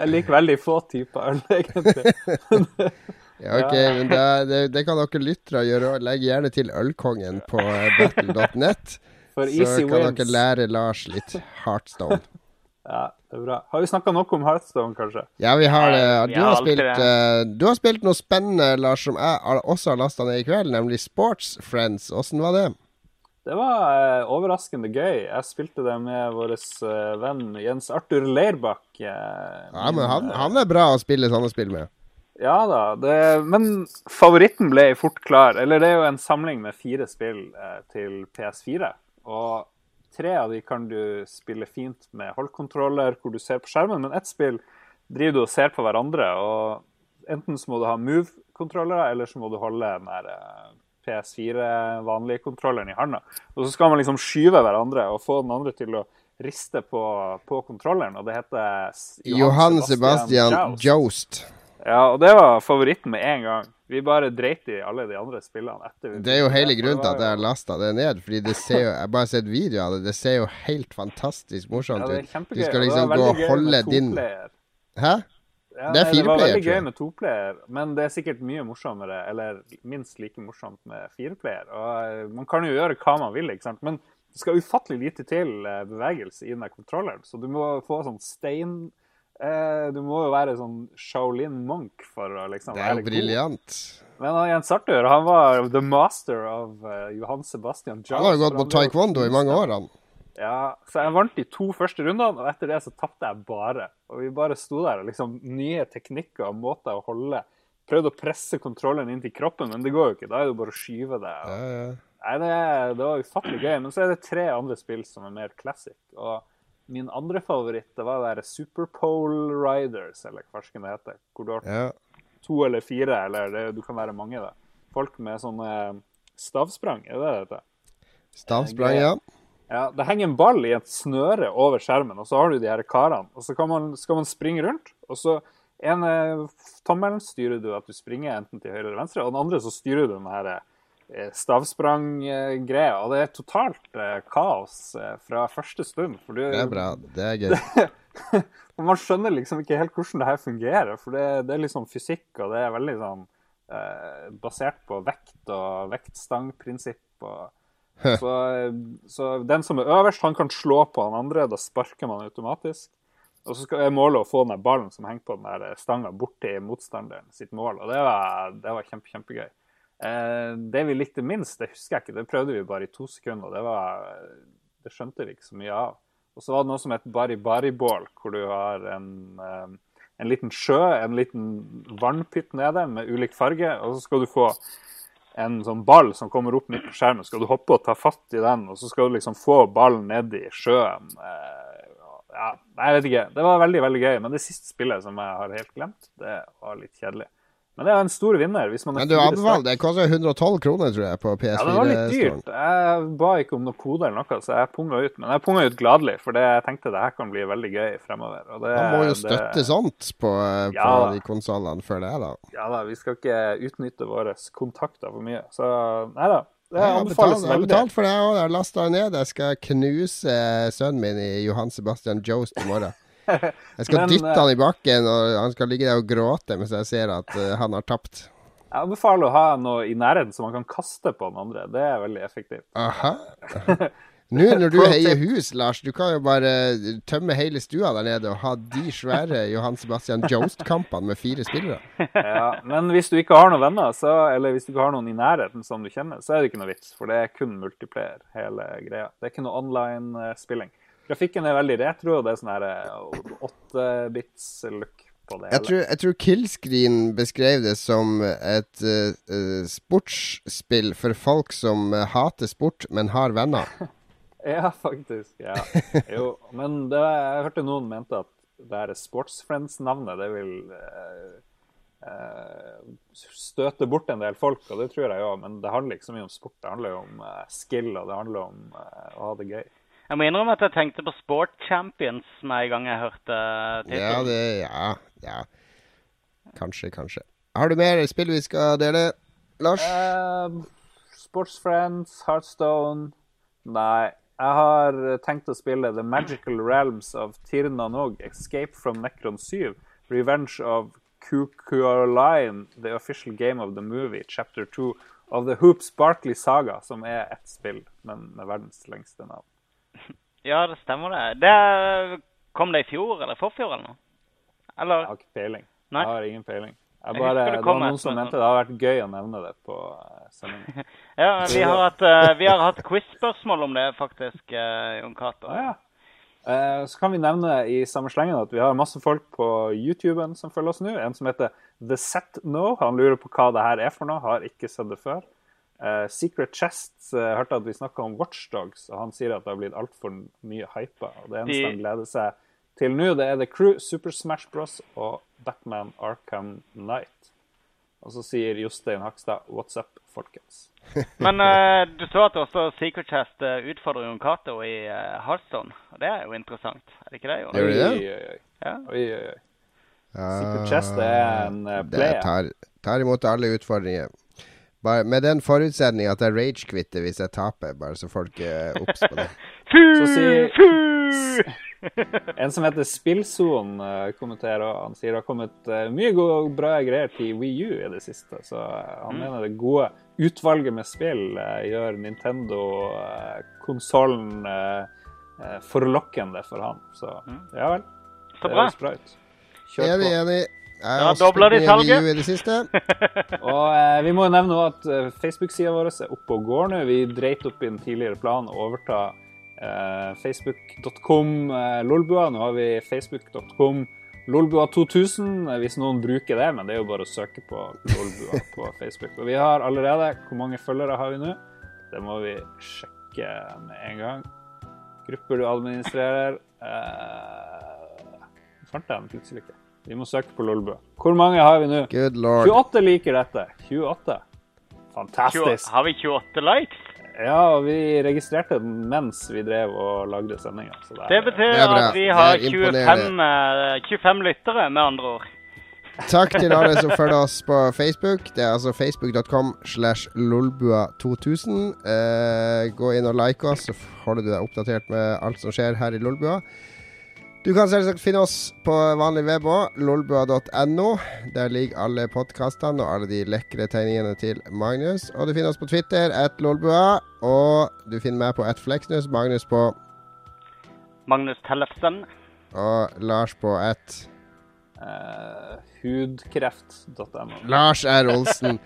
Jeg liker veldig få typer øl, egentlig. Ja, ok, men det, det, det kan dere lyttere gjøre. Legg gjerne til ølkongen på battle.net. Så kan wins. dere lære Lars litt Heartstone. Ja, det er bra. Har vi snakka nok om Hearthstone, kanskje? Ja, vi har det. Du har spilt, eh, du har spilt noe spennende, Lars, som jeg også har lasta ned i kveld, nemlig Sports Friends. Åssen var det? Det var eh, overraskende gøy. Jeg spilte det med vår eh, venn Jens Arthur Leirbakk. Ja, men han, han er bra å spille sånne spill med. Ja da. Det, men favoritten ble fort klar. Eller det er jo en samling med fire spill eh, til PS4. Og tre av de kan du spille fint med holdkontroller, hvor du ser på skjermen. Men ett spill driver du og ser på hverandre. og Enten så må du ha Move-kontrollere, eller så må du holde den der eh, PS4 vanlige kontrolleren i handa. Og så skal man liksom skyve hverandre og få den andre til å riste på, på kontrolleren. Og det heter Johan, Johan Sebastian Joust. Joust. Ja, og det var favoritten med en gang. Vi bare dreit i alle de andre spillene etter. Det er jo hele grunnen til at jeg har lasta det ned. Fordi det ser jo Jeg har bare sett videoer av det. Det ser jo helt fantastisk morsomt Ja, ut. kjempegøy. Du skal liksom gå og holde din. Hæ? Ja, Det er jeg. Det var veldig gøy med toplayer, men det er sikkert mye morsommere, eller minst like morsomt med fireplayer. Og eh, man kan jo gjøre hva man vil, ikke sant. Men det skal ufattelig lite til eh, bevegelse i den der kontrolleren, så du må få sånn stein eh, Du må jo være sånn Shaolin Monk for å liksom Det er jo briljant. Men han, Jens Arthur han var the master av uh, Johan Sebastian Jones. Han har jo gått på taekwondo i mange år, han. ja, så jeg vant de to første rundene, og etter det så tapte jeg bare. Og vi bare sto der og liksom Nye teknikker og måter å holde Prøvde å presse kontrollen inn til kroppen, men det går jo ikke. Da er det jo bare å skyve det. Ja, ja. nei, det, det var ufattelig gøy. Men så er det tre andre spill som er mer classic. Og min andre favoritt det var det der Superpole Riders, eller hva skal det heter. Hvor du har ja. to eller fire, eller det, du kan være mange, da. Folk med sånne stavsprang, er det det heter? Stavsprang, ja. Ja, Det henger en ball i et snøre over skjermen, og så har du de her karene. Og så kan man, skal man springe rundt, og så ene tommelen styrer du at du springer enten til høyre eller venstre, og den andre så styrer du den her eh, stavsprang-greia. Og det er totalt eh, kaos eh, fra første stund. Du, Det er bra. Det er gøy. man skjønner liksom ikke helt hvordan det her fungerer, for det, det er liksom fysikk, og det er veldig sånn eh, basert på vekt og vektstangprinsipp. og så, så den som er øverst, han kan slå på den andre. Da sparker man automatisk. Og så er målet å få den der ballen som henger på den der stanga, bort til motstanderen sitt mål. Og det var, det var kjempe, kjempegøy. Eh, det vi likte minst, det husker jeg ikke. Det prøvde vi bare i to sekunder. Det, det skjønte vi ikke så mye av. Og så var det noe som het bari-bari-bål, hvor du har en, eh, en liten sjø, en liten vannpytt nede med ulik farge, og så skal du få en sånn ball som kommer opp midt på skjermen. Skal du hoppe og ta fatt i den, og så skal du liksom få ballen ned i sjøen. Eh, Ja, jeg vet ikke. Det var veldig, veldig gøy. Men det siste spillet som jeg har helt glemt, det var litt kjedelig. Men det er en stor vinner. hvis man er Men du anbefaler. Det koster 112 kroner, tror jeg, på PS4. Ja, det var litt dyrt. Jeg ba ikke om noe kode eller noe, så jeg punga ut. Men jeg punga ut gladelig, for det, jeg tenkte det her kan bli veldig gøy fremover. Og det, Man må jo det- støtte sånt på, på Ja på de konsollene før det, da. Ja da, vi skal ikke utnytte våre kontakter for mye. Så nei da. Det Jeg har betalt, jeg har betalt for det òg. Jeg har lasta det ned. Jeg skal knuse sønnen min i Johan Sebastian Jost i morgen. Jeg skal Men, dytte eh, han i bakken, og han skal ligge der og gråte mens jeg ser at eh, han har tapt. Jeg anbefaler å ha noe i nærheten som man kan kaste på den andre. Det er veldig effektivt. Aha. Nå når du heier hus, Lars, du kan jo bare tømme hele stua der nede og ha de svære Johan Sebastian Jost-kampene med fire spillere. Ja, men hvis du ikke har noen venner, så, eller hvis du ikke har noen i nærheten som du kjenner, så er det ikke noe vits, for det er kun multiplayer, hele greia. Det er ikke noe online-spilling. Grafikken er veldig retro, og det er sånn her åttebits-look på det Jeg tror, jeg tror Killscreen beskrev det som et eh, eh, sportsspill for folk som eh, hater sport, men har venner. Ja, faktisk. ja. Jo, men det, jeg hørte noen mente at det her Sportsfriends-navnet, det vil uh, eh, støte bort en del folk, og det tror jeg jo, Men det handler ikke så mye om sport. Det handler jo om eh, skill, og det handler om eh, å ha det gøy. Jeg må innrømme at jeg tenkte på Sport Champions med en gang jeg hørte Ja, tittelen. det Ja, ja. Kanskje, kanskje. Har du mer spill vi skal dele, Lars? Sports Sportsfriends, Heartstone Nei. Jeg har tenkt å spille The Magical Realms of Tirna Nog, Escape from Necron 7, Revenge of Kukuoline, The Official Game of the Movie, Chapter 2 of The Hoops Barkley Saga, som er ett spill, men med verdens lengste navn. Ja, det stemmer det. det. Kom det i fjor eller forfjor eller noe? Eller? Jeg har ikke peiling. Nei. Jeg har ingen peiling. Jeg bare, det det var noen som mente det hadde vært gøy å nevne det på eh, sendingen. Ja, vi har hatt, uh, hatt quiz-spørsmål om det, faktisk, uh, Jon Cato. Ah, ja. Eh, Så kan vi nevne i samme slengen at vi har masse folk på YouTuben som følger oss nå. En som heter The Set No. Han lurer på hva det her er for noe. Har ikke sett det før. Eh, Secret Chests jeg hørte at vi snakka om Watchdogs, og han sier at det har blitt altfor mye hypa. Og det eneste De- han gleder seg til nå, det er The Crew, Super Smash Bros. og Batman Arkham Knight. Og så sier Jostein Hakstad 'What's up, folkens'? Men uh, du så at også Secret Chest uh, utfordrer Jon Cato i uh, Hearthstone. Og det er jo interessant. Er det ikke det, Jon? Gjør de det? Oi, oi, oi. Ja. oi, oi, oi. Secret Chest er en player. det tar, tar imot alle utfordringer. Bare med den forutsetning at jeg rage-kvitter hvis jeg taper, bare så folk er obs på det. Så sier En som heter Spillzone, eh, kommenterer, og han sier det har kommet eh, mye gode, bra greier til Wii U i det siste. Så han han mener det gode utvalget med spill eh, gjør Nintendo-konsollen forlokkende for han. Så ja vel. Det bra. høres bra ut. Kjør Enig, enig. Jeg har dobla de salget. I det siste. Og eh, vi må jo nevne at eh, Facebook-sida vår er oppe og går nå. Vi dreit opp i en tidligere plan å overta eh, facebook.com eh, Lolbua. Nå har vi facebook.com Lolbua2000, eh, hvis noen bruker det. Men det er jo bare å søke på Lolbua på Facebook. Og vi har allerede Hvor mange følgere har vi nå? Det må vi sjekke med en gang. Grupper du administrerer eh, Fant jeg den plutselig ikke. Vi må søke på Lolbua. Hvor mange har vi nå? Good lord. 28 liker dette. 28. 20, Fantastisk. har vi 28 likes? Ja, og vi registrerte den mens vi drev og lagde sendinga. Det betyr Det at vi har er 25, eh, 25 lyttere, med andre ord. Takk til alle som følger oss på Facebook. Det er altså facebook.com slash lolbua2000. Eh, gå inn og like oss, så holder du deg oppdatert med alt som skjer her i Lolbua. Du kan selvsagt finne oss på vanlig web òg, lolbua.no. Der ligger alle podkastene og alle de lekre tegningene til Magnus. Og du finner oss på Twitter, at lolbua. Og du finner meg på at fleksnus, Magnus på Magnus Tellefsen. og Lars på at uh, hudkreft.no. Lars R. Olsen.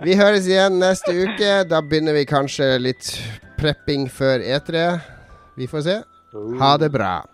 Vi høres igjen neste uke. Da begynner vi kanskje litt prepping før E3. Vi får se. Ha det bra.